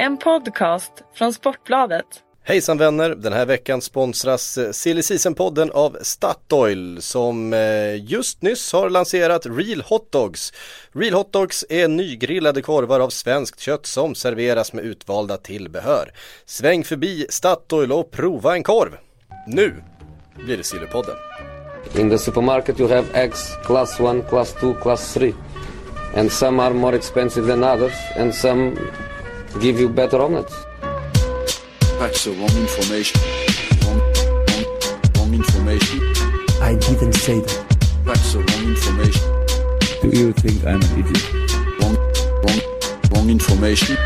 En podcast från Sportbladet. Hejsan vänner! Den här veckan sponsras eh, Silly Season-podden av Statoil som eh, just nyss har lanserat Real Hot Dogs. Real Hot Dogs är nygrillade korvar av svenskt kött som serveras med utvalda tillbehör. Sväng förbi Statoil och prova en korv. Nu blir det Sillypodden. In the supermarket you have eggs class 1, class 2, class 3. And some are more expensive than others and some give you better omelets. That's the wrong information. Wrong, wrong, wrong information. I didn't say that. That's the wrong information. Do you think I'm an idiot? Wrong, wrong, wrong information.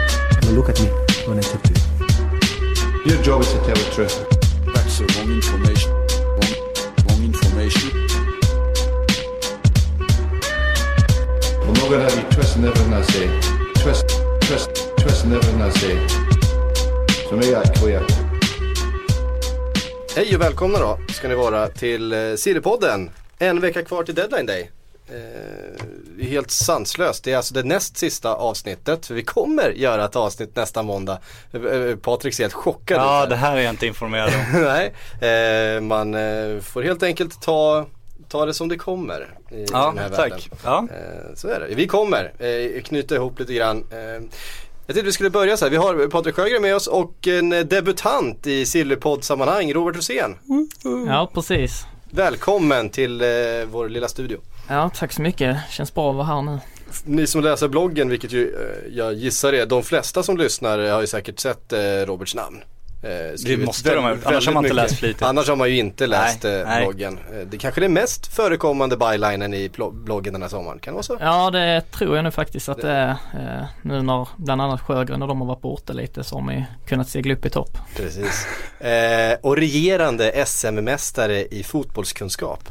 Now look at me when I talk to you. Your job is to tell the truth. That's the wrong information. Wrong, wrong information. I'm not gonna have you never. everything I say. Trust, trust. 2006 som är aktuell. Hej och välkomna då ska ni vara till eh, Sillypodden. En vecka kvar till deadline day. Eh, helt sanslöst. Det är alltså det näst sista avsnittet. För vi kommer göra ett avsnitt nästa måndag. Eh, eh, Patrik ser helt chockad ut. Ja, det här är jag inte informerad om. Nej, eh, man eh, får helt enkelt ta ta det som det kommer i ja, den här tack. världen. Ja. Så är det. Vi kommer knyta ihop lite grann. Jag tänkte vi skulle börja så här. Vi har Patrik Sjögren med oss och en debutant i Sillypodd-sammanhang, Robert Rosén. Ja, precis. Välkommen till eh, vår lilla studio. Ja, tack så mycket. Känns bra att vara här nu. Ni som läser bloggen, vilket ju eh, jag gissar är, de flesta som lyssnar har ju säkert sett eh, Roberts namn. Eh, skrivit måste de ha gjort, annars har man inte läst flitigt. Annars har man ju inte läst Nej, eh, nej. bloggen. Eh, det kanske är den mest förekommande bylinen i bloggen den här sommaren, kan det vara så? Ja, det tror jag nu faktiskt att det är. Eh, nu när bland annat Sjögren och de har varit borta lite så har man ju kunnat segla upp i topp. Precis. Eh, och regerande SM-mästare i fotbollskunskap.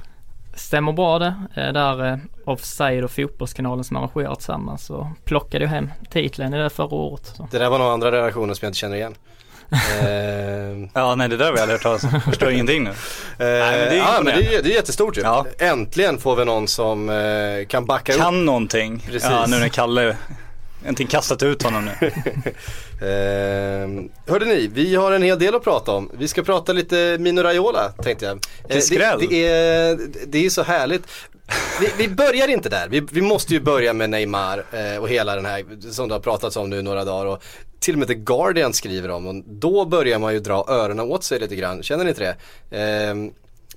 Stämmer bra det. Eh, där eh, Offside och Fotbollskanalen som arrangerar tillsammans så plockade jag hem titeln i det förra året. Så. Det där var några andra relationer som jag inte känner igen. Eh, Ja, nej det där har vi aldrig hört talas om. Förstår ingenting nu. Eh, men det är ja, men det, är, det är jättestort ju. Ja. Äntligen får vi någon som eh, kan backa upp. Kan någonting. Precis. Ja, nu när Kalle Äntligen kastat ut honom nu. Eh, hörde ni, vi har en hel del att prata om. Vi ska prata lite Mino Raiola tänkte jag. Eh. Det, det, är, det är så härligt. Vi, vi börjar inte där. Vi, vi måste ju börja med Neymar eh, och hela den här som det har pratats om nu några dagar. Och till och med The Guardian skriver om och då börjar man ju dra öronen åt sig lite grann. Känner ni inte det? Eh,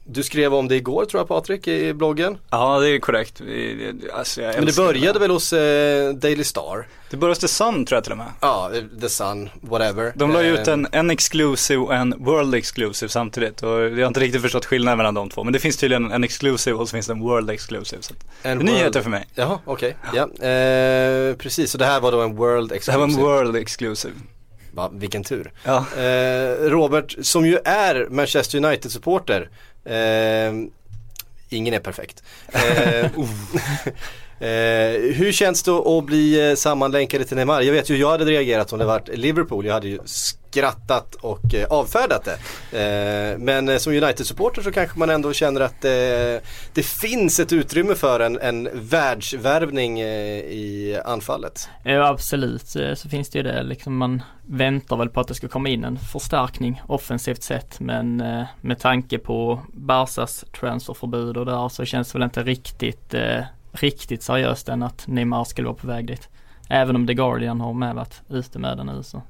du skrev om det igår tror jag Patrik i bloggen. Ja, det är korrekt. Det- Alltså, Men det började väl hos eh, Daily Star? Det började hos The Sun tror jag till och med. Ja, The Sun, whatever. De la ju Eh, ut en, en exclusive och en world exclusive samtidigt och jag har inte riktigt förstått skillnaden mellan de två. Men det finns tydligen en exclusive och så finns det en world exclusive. Så det är nyheter world- för mig. Jaha, okej. Ja, eh, precis. Så det här var då en World Det här Exclusive. var en world exclusive. Va, vilken tur. Ja. Eh, Robert, som ju är Manchester United-supporter. Eh, ingen är perfekt. Eh, Eh, hur känns det att bli eh, sammanlänkade till Neymar? Jag vet ju, jag hade reagerat om det varit Liverpool. Jag hade ju skrattat och eh, avfärdat det. Eh, men eh, som United-supporter så kanske man ändå känner att eh, det finns ett utrymme för en, en världsvärvning eh, i anfallet. Ja absolut så finns det ju det liksom man väntar väl på att det ska komma in en förstärkning offensivt sett men med tanke på Barsas transferförbud och där så känns det väl inte riktigt riktigt seriöst än att Neymar skulle vara på väg dit. Även om The Guardian har med ute med den nu så.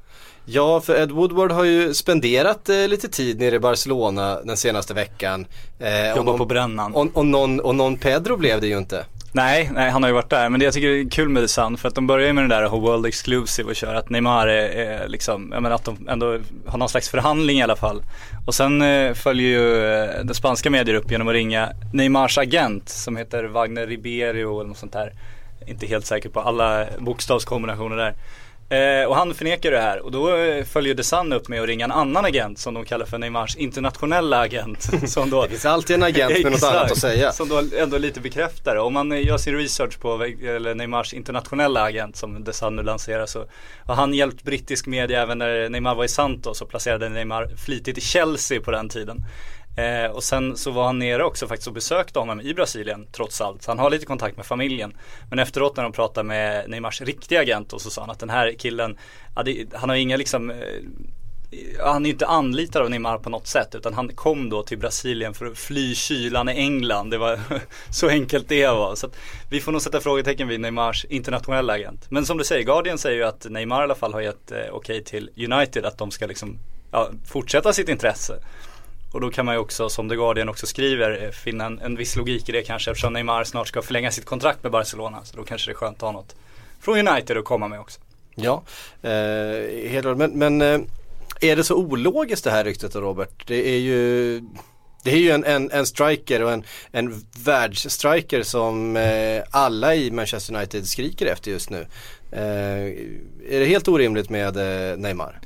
Ja, för Ed Woodward har ju spenderat eh, lite tid nere i Barcelona den senaste veckan. Eh, Jobbar någon- på brännan. Och, och, någon, och någon Pedro blev det ju inte. Nej, nej han har ju varit där. Men det jag tycker är kul med Sun för att de börjar ju med det där World Exclusive och köra att Neymar är, är liksom, jag menar att de ändå har någon slags förhandling i alla fall. Och sen eh, följer ju eh, den spanska medier upp genom att ringa Neymars agent som heter Wagner Ribeiro eller något sånt där. Inte helt säker på alla bokstavskombinationer där. Eh, och han förnekar det här och då eh, följer The Sun upp med att ringa en annan agent som de kallar för Neymars internationella agent. Som då Det finns alltid en agent med något annat att säga. Som då ändå lite bekräftar det. Om man eh, gör sin research på eller Neymars internationella agent som The Sun nu lanserar så har han hjälpt brittisk media även när Neymar var i Santos och placerade Neymar flitigt i Chelsea på den tiden. Eh, och sen så var han nere också faktiskt och besökte honom i Brasilien trots allt. Så han har lite kontakt med familjen. Men efteråt när de pratade med Neymars riktiga agent och så sa han att den här killen, ja, det, han har inga liksom eh, han är ju inte anlitad av Neymar på något sätt utan han kom då till Brasilien för att fly kylan i England. Det var så enkelt det var. Så att vi får nog sätta frågetecken vid Neymars internationella agent. Men som du säger, Guardian säger ju att Neymar i alla fall har gett eh, okej okay till United att de ska liksom ja, fortsätta sitt intresse. Och då kan man ju också, som The Guardian också skriver, eh, finna en, en viss logik i det kanske eftersom Neymar snart ska förlänga sitt kontrakt med Barcelona. Så då kanske det är skönt att ha något från United att komma med också. Ja, eh, helt klart. Men, men eh, är det så ologiskt det här ryktet då Robert? Det är ju det är ju en, en, en striker och en, en världsstriker som eh, alla i Manchester United skriker efter just nu. Eh, är det helt orimligt med eh, Neymar?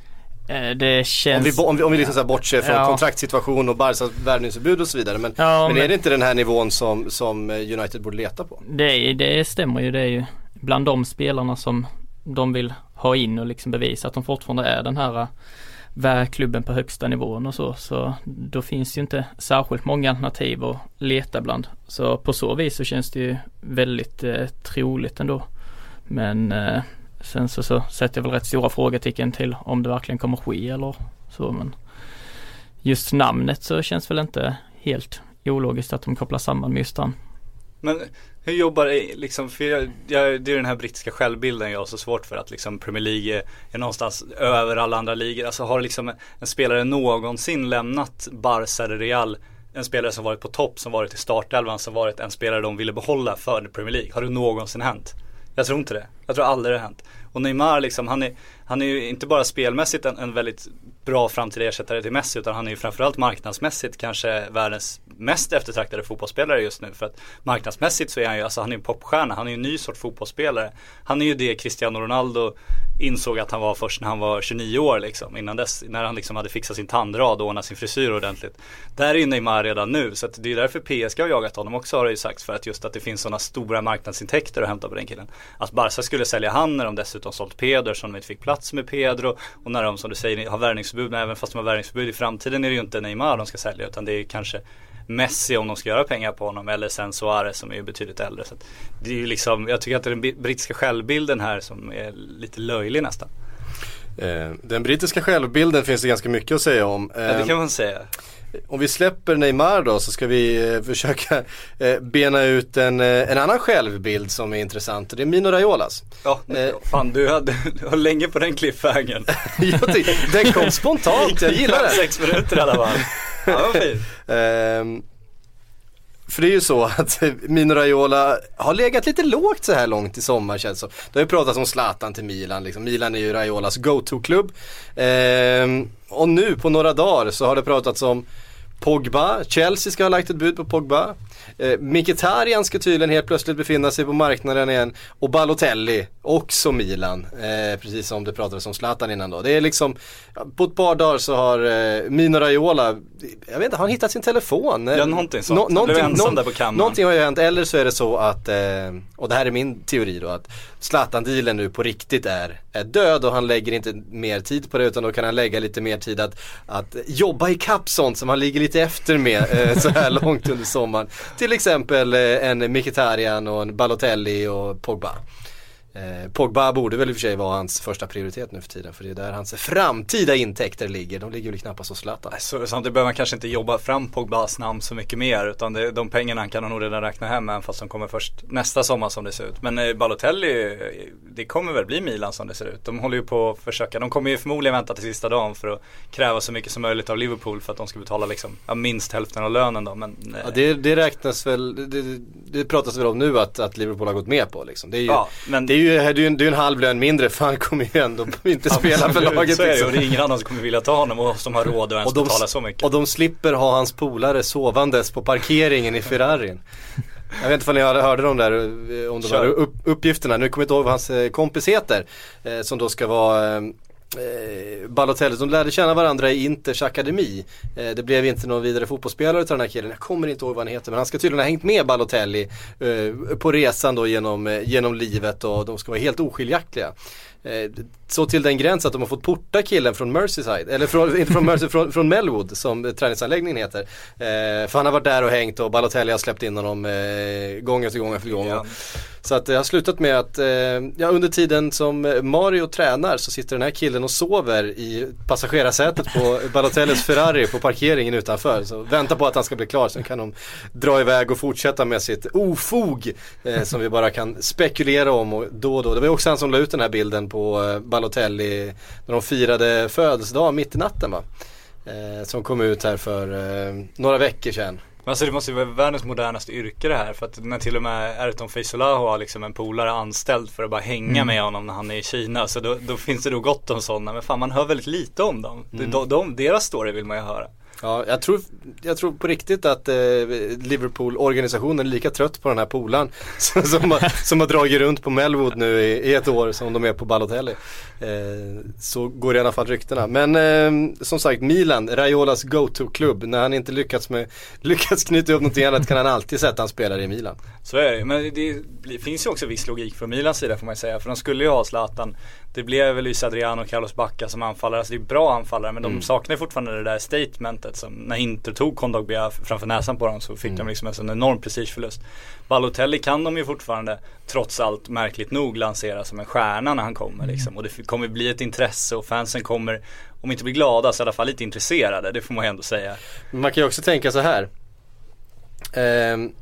Eh, det känns... Om vi, om vi, om vi liksom så bortser från ja. kontraktssituation och Barcas värvningsförbud och så vidare. Men, ja, men, men, är det inte den här nivån som, som United borde leta på? Det, det stämmer ju. Det är ju bland de spelarna som de vill ha in och liksom bevisa att de fortfarande är den här klubben på högsta nivån och så. Så då finns det ju inte särskilt många alternativ att leta bland. Så på så vis så känns det ju väldigt eh, troligt ändå. Men eh, sen så, så sätter jag väl rätt stora frågetecken till om det verkligen kommer ske eller så. Men just namnet så känns väl inte helt ologiskt att de kopplar samman med just han. Men hur jobbar liksom, för jag, jag, det är den här brittiska självbilden jag har så svårt för att liksom Premier League är, är någonstans över alla andra ligor. Alltså har liksom en spelare någonsin lämnat Barca eller Real en spelare som varit på topp, som varit i startelvan, som varit en spelare de ville behålla för Premier League. Har det någonsin hänt? Jag tror inte det. Jag tror aldrig det har hänt. Och Neymar liksom, han är, han är ju inte bara spelmässigt en, en väldigt bra framtida ersättare till Messi utan han är ju framförallt marknadsmässigt kanske världens mest eftertraktade fotbollsspelare just nu. För att marknadsmässigt så är han ju, alltså han är en popstjärna, han är ju en ny sorts fotbollsspelare. Han är ju det Cristiano Ronaldo insåg att han var först när han var 29 år liksom. Innan dess, när han liksom hade fixat sin tandrad och ordnat sin frisyr ordentligt. Där är ju Neymar redan nu, så att det är därför PSG har jagat honom också har det ju sagts. För att just att det finns sådana stora marknadsintäkter att hämta på den killen. Att Barca skulle sälja han när de dessutom sålt Pedro som de inte fick plats med Pedro. Och när de som du säger har värvningsförbud, men även fast de har värvningsförbud i framtiden är det ju inte Neymar de ska sälja utan det är kanske Messi om de ska göra pengar på honom eller sen Suarez som är ju betydligt äldre. Så det är ju liksom, jag tycker att det är den brittiska självbilden här som är lite löjlig nästan. Eh, den brittiska självbilden finns det ganska mycket att säga om. ja, det kan man säga. Om vi släpper Neymar då så ska vi eh, försöka eh, bena ut en, eh, en annan självbild som är intressant och det är Mino Raiolas. Ja, eh, fan du, hade, du var länge på den cliffhangern. den kom spontant, jag gillar den. sex minuter i alla fall. Ja, vad. Ehm, för det är ju så att Mino Raiola har legat lite lågt så här långt i sommar känns det som. Det har ju pratats om Zlatan till Milan liksom. Milan är ju Raiolas go-to-klubb. Ehm, och nu på några dagar så har det pratats om Pogba, Chelsea ska ha lagt ett bud på Pogba. Eh, Mkhitaryan ska tydligen helt plötsligt befinna sig på marknaden igen. Och Balotelli, också Milan. Eh, precis som det pratades om Zlatan innan då. Det är liksom, på ett par dagar så har eh, Mino Raiola, jag vet inte, har han hittat sin telefon? Ja, någonting sånt. No, någonting, ensam där på kammaren. Någonting har ju hänt, eller så är det så att, eh, och det här är min teori då, att Zlatan-dealen nu på riktigt är, är död och han lägger inte mer tid på det utan då kan han lägga lite mer tid att, att jobba i sånt som han ligger lite efter med eh, så här långt under sommaren. Till exempel eh, en Mkhitaryan och en Balotelli och Pogba. Eh, Pogba borde väl i och för sig vara hans första prioritet nu för tiden för det är där hans framtida intäkter ligger. De ligger väl knappast hos Zlatan. Så, samtidigt behöver man kanske inte jobba fram Pogbas namn så mycket mer utan det, de pengarna kan han nog redan räkna hem även fast de kommer först nästa sommar som det ser ut. Men eh, Balotelli, det kommer väl bli Milan som det ser ut. De håller ju på att försöka, de kommer ju förmodligen vänta till sista dagen för att kräva så mycket som möjligt av Liverpool för att de ska betala liksom, ja, minst hälften av lönen då. Men, eh. ja, det, det räknas väl, det, det pratas väl om nu att, att Liverpool har gått med på liksom. Det är ju, ja, men, det är ju, det är ju en, det är en halv lön mindre för han kommer ju ändå inte spela för laget. Så är det, liksom. och det är ingen annan som kommer vilja ta honom och som har råd att ens de, betala så mycket. Och de slipper ha hans polare sovandes på parkeringen i Ferrarin. Jag vet inte om ni hörde de där, eh, om de här upp, uppgifterna. Nu kommer jag inte ihåg vad hans eh, kompis heter. Eh, som då ska vara eh, Balotelli, de lärde känna varandra i Inters akademi. Eh, det blev inte någon vidare fotbollsspelare till den här killen, jag kommer inte ihåg vad han heter men han ska tydligen ha hängt med Balotelli eh, på resan då genom, eh, genom livet och de ska vara helt oskiljaktiga. Eh, så till den gräns att de har fått porta killen från Merseyside, eller från, inte från Merseyside, från, från Melwood som träningsanläggningen heter. Eh, för han har varit där och hängt och Balotelli har släppt in honom eh, gång efter gång efter gång. Ja. Så att det har slutat med att, eh, ja under tiden som Mario tränar så sitter den här killen och sover i passagerarsätet på Balotellis Ferrari på parkeringen utanför. Så väntar på att han ska bli klar, sen kan de dra iväg och fortsätta med sitt ofog eh, som vi bara kan spekulera om och då och då. Det var också han som la ut den här bilden på eh, Balotelli när de firade födelsedag mitt i natten va. Eh, som kom ut här för eh, några veckor sedan. Men alltså det måste ju vara världens modernaste yrke det här för att när till och med Erton Feisolahu har liksom en polare anställd för att bara hänga med honom när han är i Kina så då, då finns det då gott om sådana men fan man hör väldigt lite om dem. De, de, deras story vill man ju höra. Ja, jag tror, jag tror på riktigt att eh, Liverpool-organisationen är lika trött på den här polaren som, som, har, som har dragit runt på Melwood nu i, i ett år som de är på Balotelli. Eh, så går i alla fall ryktena. Men eh, som sagt, Milan, Raiolas go-to-klubb. När han inte lyckats, med, lyckats knyta upp någonting annat kan han alltid sätta en spelare i Milan. Så är det men det finns ju också viss logik från Milans sida får man ju säga. För de skulle ju ha Zlatan. Det blev väl Luis Adriano och Carlos Bacca som anfallare. Alltså det är bra anfallare men de saknar fortfarande det där statementet som när Inter tog Kondogbia framför näsan på dem så fick de liksom en sån enorm prestigeförlust. Balotelli kan de ju fortfarande trots allt märkligt nog lansera som en stjärna när han kommer liksom. Och det kommer bli ett intresse och fansen kommer om inte bli glada så i alla fall lite intresserade. Det får man ju ändå säga. Man kan ju också tänka så här. Ehm,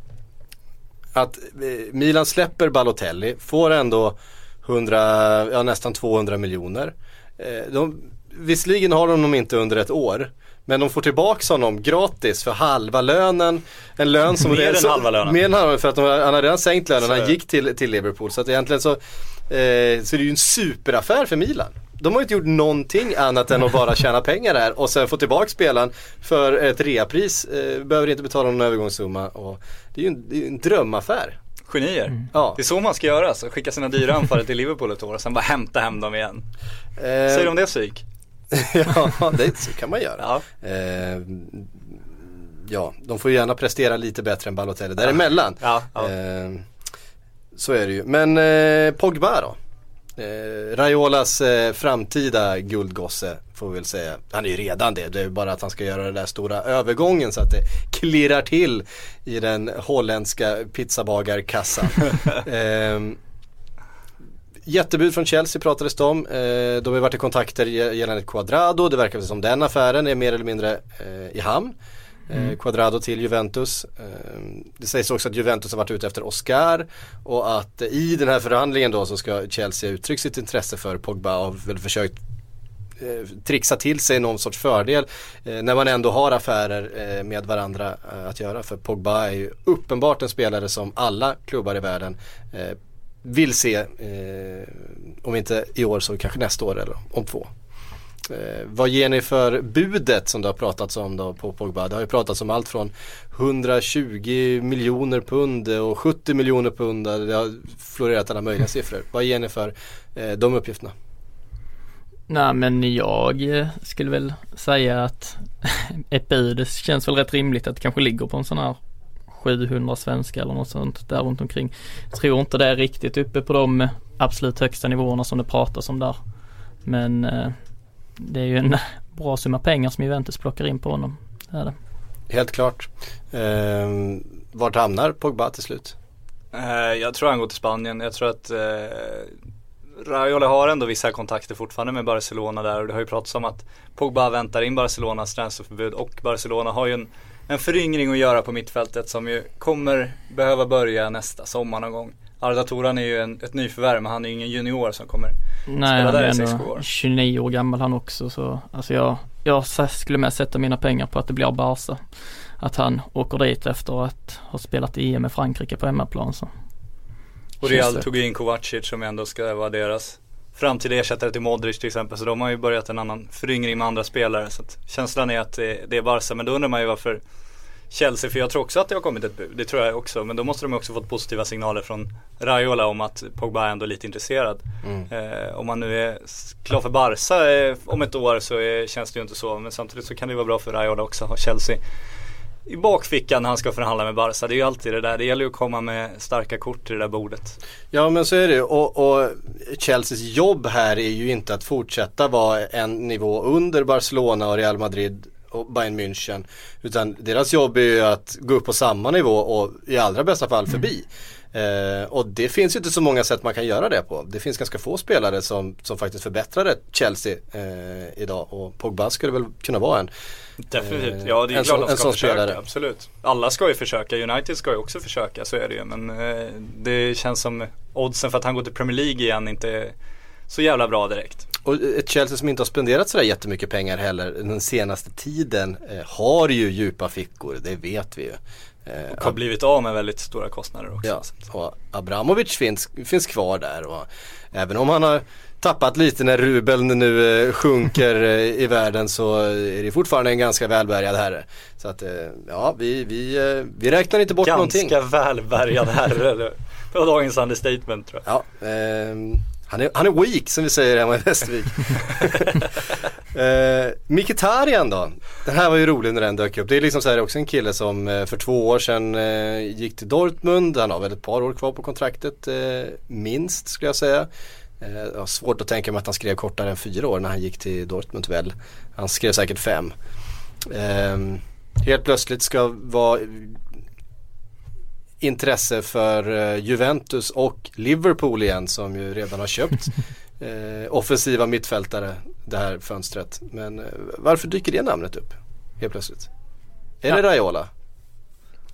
att eh, Milan släpper Balotelli, får ändå 100, ja nästan 200 miljoner. Eh, de, visserligen har de honom inte under ett år. Men de får tillbaka honom gratis för halva lönen. En lön som Mer än halva lönen. Mer än halva för att de, han har redan sänkt lönen. Så Han gick till, till Liverpool. Så att egentligen så, eh, så är det ju en superaffär för Milan. De har ju inte gjort någonting annat än att bara tjäna pengar där och sen få tillbaka spelaren för ett reapris. Eh, behöver inte betala någon övergångssumma. Och det är ju en, är en drömaffär. Genier. Ja. Det är så man ska göra. Så skicka sina dyra anfallare till Liverpool ett år och sen bara hämta hem dem igen. Eh, Säger de det psyk? ja, det så kan man göra. Ja. Eh, ja, de får gärna prestera lite bättre än Balotelli däremellan. Ja, ja. Eh, så är det ju. Men eh, Pogba då? Eh, Raiolas eh, framtida guldgosse får vi väl säga. Han är ju redan det. Det är bara att han ska göra den där stora övergången så att det klirrar till i den holländska pizzabagarkassan. eh, Jättebud från Chelsea pratades det om. Eh, de har varit i kontakter gällande Quadrado. Det verkar som den affären är mer eller mindre eh, i hamn. Eh, Quadrado till Juventus. Eh, det sägs också att Juventus har varit ute efter Oscar och att i den här förhandlingen då så ska Chelsea uttrycka sitt intresse för Pogba och väl försökt Eh, trixa till sig någon sorts fördel eh, när man ändå har affärer eh, med varandra eh, att göra. För Pogba är ju uppenbart en spelare som alla klubbar i världen eh, vill se, eh, om inte i år så kanske nästa år eller om två. Eh, vad ger ni för budet som det har pratats om då på Pogba? Det har ju pratats om allt från 120 miljoner pund och 70 miljoner pund. Det har florerat alla möjliga siffror. Vad ger ni för eh, de uppgifterna? Nej men jag eh, skulle väl säga att ett bud det känns väl rätt rimligt att det kanske ligger på en sån här 700 svenska eller något sånt där runt omkring. Jag tror inte det är riktigt uppe på de absolut högsta nivåerna som det pratas om där. Men eh, det är ju en bra summa pengar som Juventus plockar in på honom. Det är det. Helt klart. Eh, vart hamnar Pogba till slut? Eh, jag tror han går till Spanien. Jag tror att eh, Raiola har ändå vissa kontakter fortfarande med Barcelona där och det har ju pratats om att Pogba väntar in Barcelonas transferförbud och Barcelona har ju en, en föryngring att göra på mittfältet som ju kommer behöva börja nästa sommar någon gång. Arda Toran är ju en, ett nyförvärv men han är ju ingen junior som kommer Nej spela där är i sex år. 29 år gammal han också så alltså jag, jag skulle med sätta mina pengar på att det blir Barca. Att han åker dit efter att ha spelat EM med Frankrike på hemmaplan så. Och Real tog ju in Kovacic som ändå ska vara deras framtida ersättare till Modric till exempel. Så de har ju börjat en annan föryngring med andra spelare. Så känslan är att det, är Barca. Men då undrar man ju varför Chelsea, för jag tror också att det har kommit ett bud. Det tror jag också. Men då måste de också fått positiva signaler från Raiola om att Pogba är ändå lite intresserad. Mm. Eh, om man nu är klar för Barca eh, om ett år så är, känns det ju inte så. Men samtidigt så kan det vara bra för Raiola också att ha Chelsea i bakfickan när han ska förhandla med Barca. Det är ju alltid det där. Det gäller ju att komma med starka kort till det där bordet. Ja men så är det och, och Chelseas jobb här är ju inte att fortsätta vara en nivå under Barcelona och Real Madrid och Bayern München. Utan deras jobb är ju att gå upp på samma nivå och i allra bästa fall förbi. Eh, och det finns ju inte så många sätt man kan göra det på. Det finns ganska få spelare som, som faktiskt förbättrade Chelsea eh, idag och Pogba skulle väl kunna vara en. Definitivt. Eh, Ja det är klart de ska sån försöka. spelare. Absolut. Alla ska ju försöka. United ska ju också försöka. Så är det ju. Men eh, det känns som oddsen för att han går till Premier League igen inte är så jävla bra direkt. Och ett Chelsea som inte har spenderat sådär jättemycket pengar heller den senaste tiden eh, har ju djupa fickor, det vet vi ju. Eh, Och har blivit av med väldigt stora kostnader också. Ja, och Abramovic finns, finns kvar där och även om han har tappat lite när rubeln nu eh, sjunker eh, i världen så är det fortfarande en ganska välbärgad herre. Så att eh, ja, vi, vi, eh, vi räknar inte bort någonting. Ganska välbärgad herre. Det var dagens understatement tror jag. Ja, ehm, han, är, han är weak som vi säger hemma i Västervik. eh, Mkhitaryan då? Den här var ju rolig när den dök upp. Det är liksom så här också en kille som eh, för två år sedan eh, gick till Dortmund. Han har väl ett par år kvar på kontraktet eh, minst skulle jag säga. Eh, svårt att tänka mig att han skrev kortare än fyra år när han gick till Dortmund väl. Han skrev säkert fem. Ehm, helt plötsligt ska vara intresse för eh, Juventus och Liverpool igen som ju redan har köpt eh, offensiva mittfältare det här fönstret. Men eh, varför dyker det namnet upp helt plötsligt? Är det Raiola?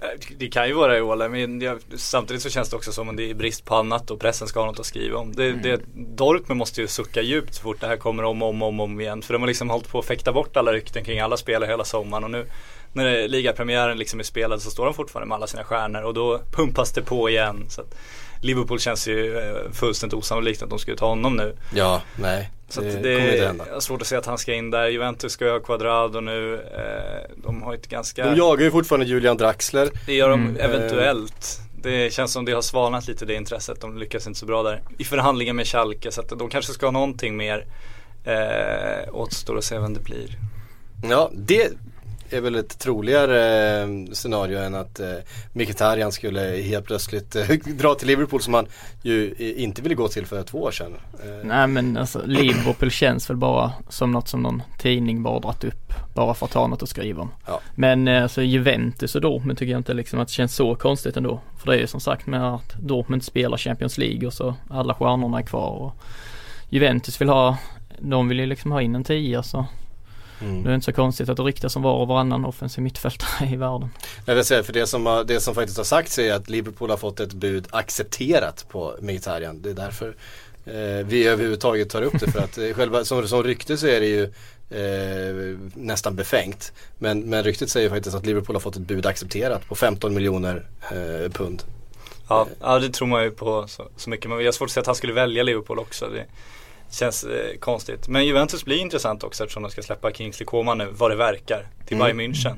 Eh, Det kan ju vara Raiola men jag, samtidigt så känns det också som om det är brist på annat och pressen ska ha något att skriva om. Det, det, Dortmund måste ju sucka djupt så fort det här kommer om och om, om, om igen. För de har liksom hållit på att fäkta bort alla rykten kring alla spelare hela sommaren och nu när ligapremiären liksom är spelad så står de fortfarande med alla sina stjärnor och då pumpas det på igen. Så att Liverpool känns ju eh, fullständigt osannolikt att de skulle ta honom nu. Ja, nej. Så det, att kommer inte det hända. är svårt att se att han ska in där. Juventus ska ju ha Quadrado nu. Eh, de har ett ganska De jagar ju fortfarande Julian Draxler. det gör de Mm. eventuellt. Det känns som det har svalnat lite det intresset. De lyckas inte så bra där. I förhandlingen med Schalke. Så att de kanske ska ha någonting mer. Eh, återstår att se vem det blir. Ja, det är väl ett troligare eh, scenario än att eh, Mkhitaryan skulle helt plötsligt eh, dra till Liverpool som han ju inte ville gå till för två år sedan. Eh, Nej men alltså Liverpool känns väl bara som något som någon tidning bara dratt upp bara för att ha något att skriva om. Ja. Men eh, alltså Juventus och Dortmund tycker jag inte liksom att det känns så konstigt ändå. För det är ju som sagt med att Dortmund spelar Champions League och så alla stjärnorna är kvar och Juventus vill ha, de vill ju liksom ha in en tia så mm. det är inte så konstigt att det ryktas om var och varannan offensiv mittfältare i världen. Jag vill säga för det som, har- det som faktiskt har sagts är att Liverpool har fått ett bud accepterat på Mkhitaryan. Det är därför eh, vi överhuvudtaget tar upp det för att eh, själva som, som rykte så är det ju eh, nästan befängt. Men, men ryktet säger faktiskt att Liverpool har fått ett bud accepterat på 15 miljoner eh, pund. Ja, ja det tror man ju på så, så mycket. Men jag har svårt att se att han skulle välja Liverpool också. Det känns eh, konstigt. Men Juventus blir intressant också eftersom de ska släppa Kingsley Coman nu, vad det verkar, till Mm. Bayern München.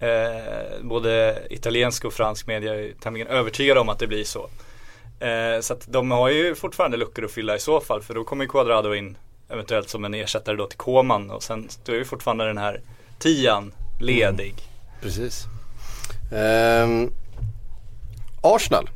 Eh, både italiensk och fransk media är tämligen övertygade om att det blir så. Eh, så att de har ju fortfarande luckor att fylla i så fall för då kommer ju Quadrado in eventuellt som en ersättare då till Coman och sen då är ju fortfarande den här tian ledig. Precis. Ehm, Arsenal.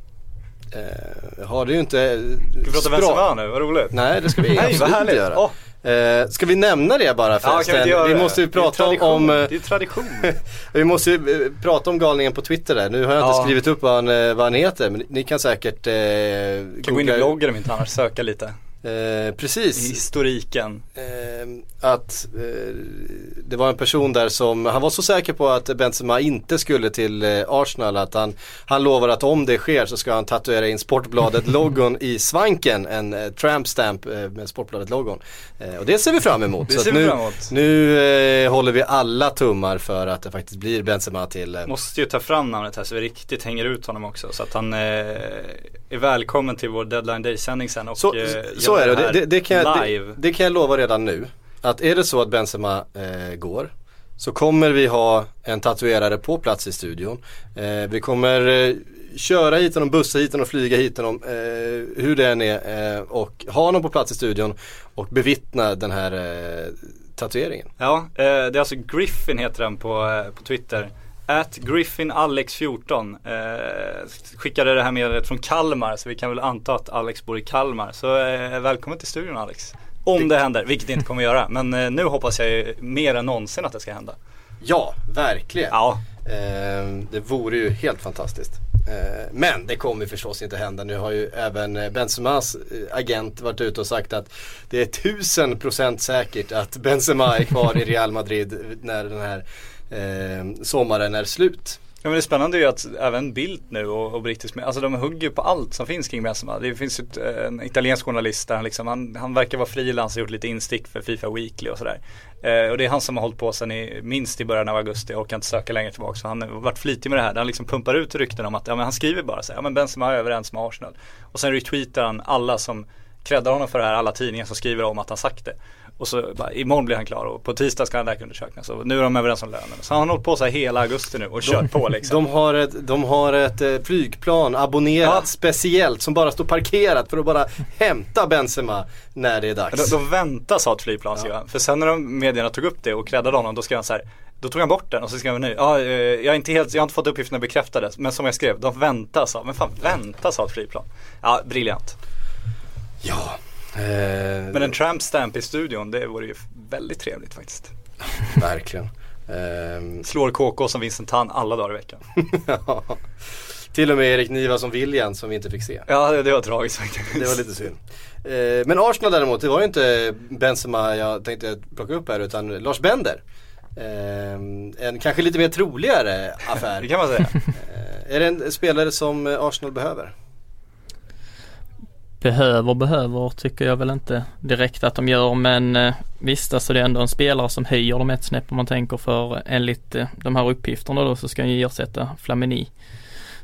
Eh, har det ju inte Ska vi prata Benzema nu, vad roligt. Nej det ska vi Nej, absolut inte göra. Åh. Eh, ska vi nämna det bara Ja, kan vi, förresten? inte göra vi det? måste ju Det prata om, tradition. om eh, Det är tradition. Vi måste ju eh, prata om galningen på Twitter där. Nu har jag inte Ja. skrivit upp vad han, eh, vad han heter men ni kan säkert eh, Kan gå in i bloggen om inte annars, söka lite. Eh, I precis. historiken. Eh, att eh, det var en person där som, han var så säker på att Benzema inte skulle till eh, Arsenal att han, han lovar att om det sker så ska han tatuera in Sportbladet-logon i svanken, en eh, tramp stamp eh, med Sportbladet-logon. Eh, och det ser vi fram emot. Det så ser att vi nu, fram emot. nu eh, håller vi alla tummar för att det faktiskt blir Benzema till eh, Måste ju ta fram namnet här så vi riktigt hänger ut honom också. Så att han eh, är välkommen till vår deadline day-sändning sen och Så, så är det, det, det, det, kan jag, det, live. det kan jag lova redan nu. Att är det så att Benzema eh, går så kommer vi ha en tatuerare på plats i studion. Eh, vi kommer eh, köra hit honom, bussa hit honom, flyga hit honom, eh, hur det än är eh, och ha honom på plats i studion och bevittna den här eh, tatueringen. Ja, eh, det är alltså Griffin heter den på, eh, på Twitter. At GriffinAlex14 eh, skickade det här meddelandet från Kalmar så vi kan väl anta att Alex bor i Kalmar. Så eh, välkommen till studion Alex. Om det händer, vilket det inte kommer göra. Men eh, nu hoppas jag ju mer än någonsin att det ska hända. Ja, verkligen. Ja, Eh, det vore ju helt fantastiskt. Eh, men det kommer förstås inte hända. Nu har ju även Benzemas agent varit ute och sagt att det är tusen procent säkert att Benzema är kvar i Real Madrid när den här sommaren är slut. Ja men det spännande är ju att även Bildt nu och, och brittisk media, alltså de hugger på allt som finns kring Benzema. Det finns ett, en italiensk journalist där han liksom, han, han verkar vara frilans och gjort lite instick för Fifa Weekly och sådär. Eh, och det är han som har hållit på sedan i, minst i början av augusti och kan inte söka längre tillbaka. Så han har varit flitig med det här. Där han liksom pumpar ut rykten om att, ja men han skriver bara så här, ja men Benzema är överens med Arsenal. Och sen retweetar han alla som creddar honom för det här, alla tidningar som skriver om att han sagt det. Och så bara, imorgon blir han klar och på tisdag ska han läkarundersöknas. Så nu är de överens om lönen. Så han har hållit på så här hela augusti nu och kört på liksom. De har ett, de har ett eh, flygplan abonnerat Ja. speciellt som bara står parkerat för att bara hämta Benzema när det är dags. De, de väntar sa ett flygplan han. För sen när de medierna tog upp det och creddade honom då skrev han så här då tog han bort den och så skrev han nu, ja, eh, jag, är inte helt, jag har inte fått uppgifterna bekräftade men som jag skrev, de väntar sa, men fan vänta sa ett flygplan. Ja, briljant. Ja. Eh, Men en tramp stamp i studion, det vore ju väldigt trevligt faktiskt. Verkligen. Ehm, Slår KK som Vincent Tan alla dagar i veckan. ja. Till och med Erik Niva som William som vi inte fick se. Ja, det, det var tragiskt faktiskt. Det var lite synd. Eh, men Arsenal däremot, det var ju inte Benzema jag tänkte plocka upp här utan Lars Bender. Eh, en kanske lite mer troligare affär. Det kan man säga. Eh, är det en spelare som eh, Arsenal behöver? Behöver, behöver tycker jag väl inte direkt att de gör men eh, visst alltså det är ändå en spelare som höjer dem ett snäpp om man tänker för enligt eh, de här uppgifterna då så ska han ju ersätta Flamini.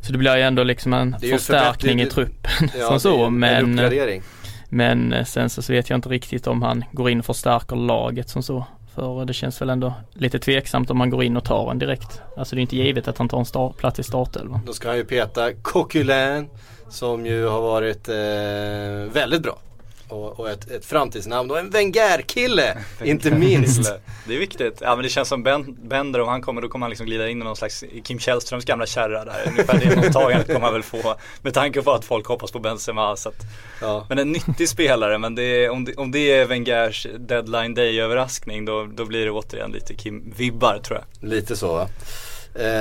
Så det blir ju ändå liksom en Det förstärkning för- i det- truppen Ja, som det så en men, uppgradering. men eh, sen så, så vet jag inte riktigt om han går in och förstärker laget som så. För det känns väl ändå lite tveksamt om man går in och tar en direkt. Alltså det är inte givet att han tar en plats i startelvan. Då ska han ju peta Coquelin som ju har varit eh, väldigt bra. Och, och ett, ett framtidsnamn och en Wenger-kille inte minst. Det är viktigt. Ja men det känns som ben, Bender om han kommer då kommer han liksom glida in i någon slags Kim Källströms gamla kärra där. Ungefär det mottagandet kommer han väl få. Med tanke på att folk hoppas på Benzema. Så att, Ja. men en nyttig spelare men det om, det, om det är Wengers deadline day överraskning då, då blir det återigen lite Kim-vibbar tror jag. Lite så va. Eh,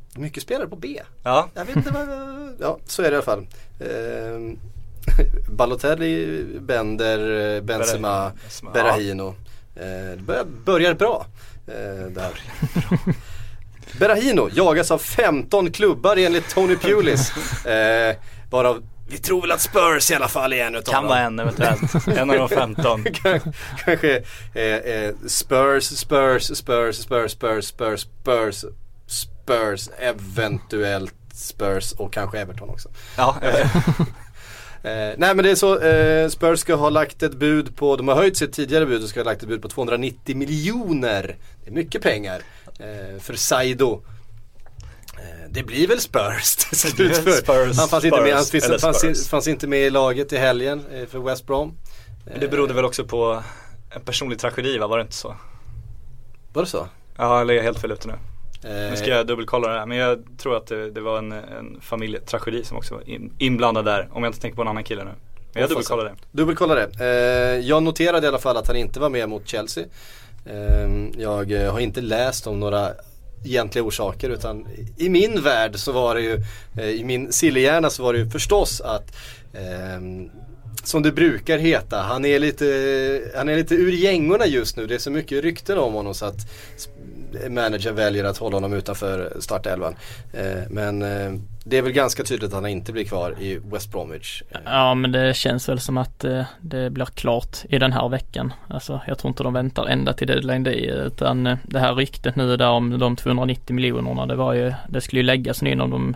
Mycket spelare på B. Ja, Jag vet inte vad, ja så är det i alla fall. Ehm, Balotelli, Bender, eh, Benzema, Benzema, Berahino. Eh, det börjar, börjar bra. Eh, där. Berahino jagas av 15 klubbar enligt Tony Pulis. Eh, varav vi tror väl att Spurs i alla fall är en utav kan dem. vara en eventuellt. En av de 15. Kan- Kanske eh, eh, Spurs, Spurs, Spurs, Spurs, Spurs, Spurs, Spurs, Spurs, eventuellt Spurs och kanske Everton också. Ja, Eh, nej men det är så, eh, Spurs ska ha lagt ett bud på, de har höjt sitt tidigare bud och ska ha lagt ett bud på 290 miljoner. Det är mycket pengar eh, för Saido. Eh, det blir väl Spurs till slut för Spurs, han fanns inte med, han Spurs, fanns, fanns, Spurs. fanns inte med i laget i helgen eh, för West Brom. Men det berodde väl också på en personlig tragedi va, var det inte så? Var det så? Ja, eller är jag helt fel ute nu? Eh, Nu ska jag dubbelkolla det här men jag tror att det, det var en, en familjetragedi som också var in, inblandad där. Om jag inte tänker på en annan kille nu. Men jag dubbelkollar det. Dubbelkolla det. Eh, jag noterade i alla fall att han inte var med mot Chelsea. Eh, jag eh, har inte läst om några egentliga orsaker utan i min värld så var det ju, i min sillehjärna så var det ju förstås att ehm, som det brukar heta, han är lite, han är lite ur gängorna just nu. Det är så mycket rykten om honom så att Manager väljer att hålla honom utanför startelvan. Eh, men eh, det är väl ganska tydligt att han inte blir kvar i West Bromwich. Eh, ja men det känns väl som att det blir klart i den här veckan. Alltså jag tror inte de väntar ända till deadline day utan det här ryktet nu där om de 290 miljonerna det var ju, det skulle ju läggas nu inom de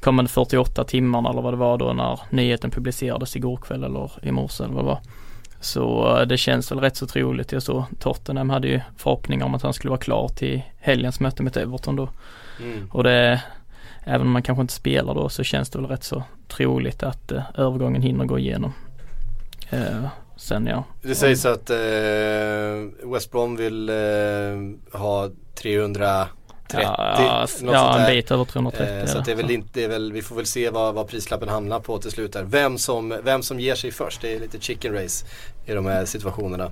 kommande 48 timmarna eller vad det var då när nyheten publicerades igår kväll eller i morse eller vad det var. Så eh, det känns väl rätt så troligt. Jag såg Tottenham hade ju förhoppningar om att han skulle vara klar till helgens möte med Everton då. Mm. Och det, även om man kanske inte spelar då så känns det väl rätt så troligt att eh, övergången hinner gå igenom. Eh, sen ja. Det sägs att eh, West Brom vill eh, ha 330 ja, något sånt ja en bit över 330. Eh, så det är väl inte, det är väl, vi får väl se vad, vad prislappen hamnar på till slut där. Vem som, vem som ger sig först, det är lite chicken race i de här situationerna.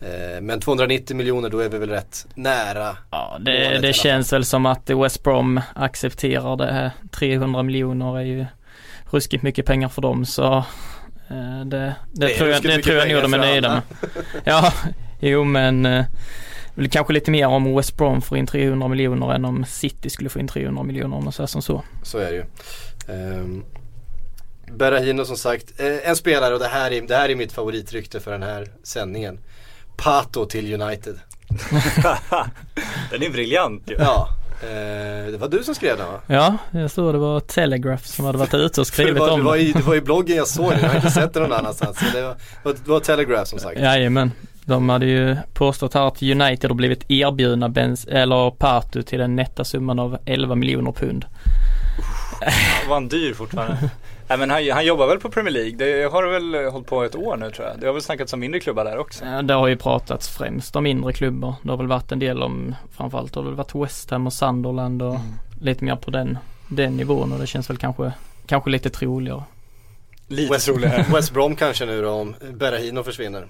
Eh, men 290 miljoner då är vi väl rätt nära. Ja, det, det känns väl som att West Brom accepterar det. här. 300 miljoner är ju ruskigt mycket pengar för dem så eh, det, det, Det tror jag, det tror jag nog de är nöjda med. Ja, jo men eh, väl kanske lite mer om West Brom får in 300 miljoner än om City skulle få in 300 miljoner om man säger som så. Så är det ju. Um, Berahino som sagt, eh, en spelare och det här, är, det här är mitt favoritrykte för den här sändningen. Pato till United. Den är briljant ju. Ja, eh, det var du som skrev den va? Ja, jag såg det var Telegraph som hade varit ute och skrivit det, var, om det, var i, det var i bloggen jag såg det, jag har inte sett det någon annanstans. Det, var, det var Telegraph som sagt. Jajamän. De hade ju påstått här att United har blivit erbjudna Benz, eller Patu till den nätta summan av 11 miljoner pund. Var han dyr fortfarande? Nej men han, han jobbar väl på Premier League. Det har väl hållit på ett år nu tror jag. Det har väl snackats om mindre klubbar där också. Det har ju pratats främst om mindre klubbar. Det har väl varit en del om, framförallt har det väl varit West Ham och Sunderland och lite mer på den, den nivån och det känns väl kanske, kanske lite troligare. Lite West, troligare. West Brom kanske nu då om Berahino försvinner.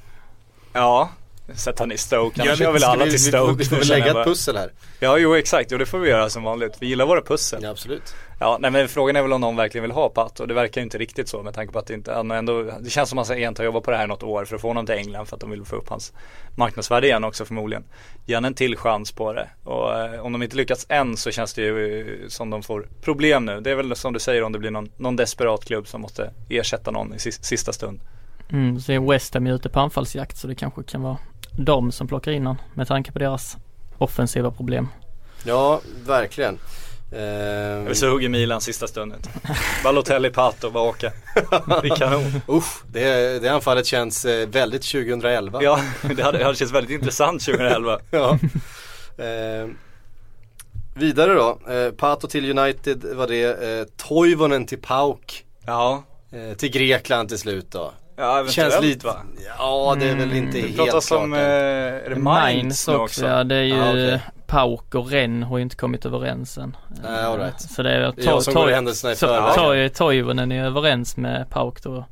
Ja, sätt han i Stoke. Annars gör väl alla vi, till Stoke. vi, vi får väl lägga ett pussel här. Ja, jo exakt. Och det får vi göra som vanligt. Vi gillar våra pussel. Ja, absolut. Ja, nej men frågan är väl om någon verkligen vill ha Pat och det verkar ju inte riktigt så med tanke på att det inte, han ändå, det känns som att han egentligen har jobbat på det här något år för att få honom till England för att de vill få upp hans marknadsvärde igen också förmodligen. Ge han en till chans på det och eh, om de inte lyckats än så känns det ju eh, som de får problem nu. Det är väl som du säger om det blir någon, någon desperat klubb som måste ersätta någon i sis- sista stund. Mm, så är West Ham ute på anfallsjakt så det kanske kan vara de som plockar in honom med tanke på deras offensiva problem. Ja, verkligen. Eh, Eller så hugger Milan sista stunden. Balotelli, Pato, bara åka. Det är kanon. usch, det, det anfallet känns eh, väldigt 2011. Ja, det hade, det hade känts väldigt intressant 2011. Ja. Eh, vidare då, eh, Pato till United var det, eh, Toivonen till Pauk, Ja, eh, till Grekland till slut då. Ja eventuellt Känns lite, va? ja det är väl Mm, inte Det helt klart om, eh, är det Mainz nu också? Ja det är ju Ah, okej. Pauk och Ren har ju inte kommit överens än. Nej, all right. Så det är, Det är jag som går händelserna i förväg. Toy, Toivonen är överens med Pauk då.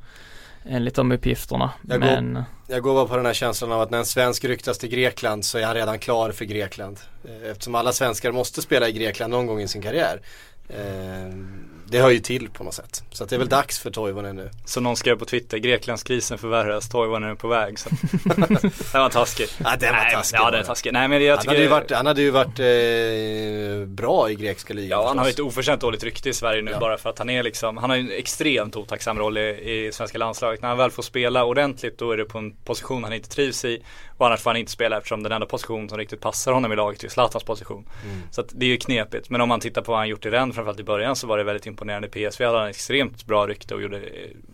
Enligt de uppgifterna. Jag går- Men Jag går bara på den här känslan av att när en svensk ryktas till Grekland så är han redan klar för Grekland. Eh, Eftersom alla svenskar måste spela i Grekland någon gång i sin karriär. Eh, det hör ju till på något sätt. Så det är väl dags för Toivonen nu. Så någon skrev på Twitter, Greklandskrisen förvärras, Toivonen är på väg. Så. den var taskig. Ja, den var Nej, taskig Ja, den är taskig. Nej men jag Han tycker hade ju varit, han hade ju varit eh, bra i grekiska ligan Ja han har ju ett oförtjänt dåligt rykte i Sverige nu Ja. bara för att han är liksom, han har ju en extremt otacksam roll i, i svenska landslaget. När han väl får spela ordentligt då är det på en position han inte trivs i. Och annars får han inte spela eftersom den enda position som riktigt passar honom i laget är Zlatans position. Mm. Så att det är ju knepigt. Men om man tittar på vad han gjort i Rennes framförallt i början så var det väldigt imponerande. PSV hade han extremt bra rykte och gjorde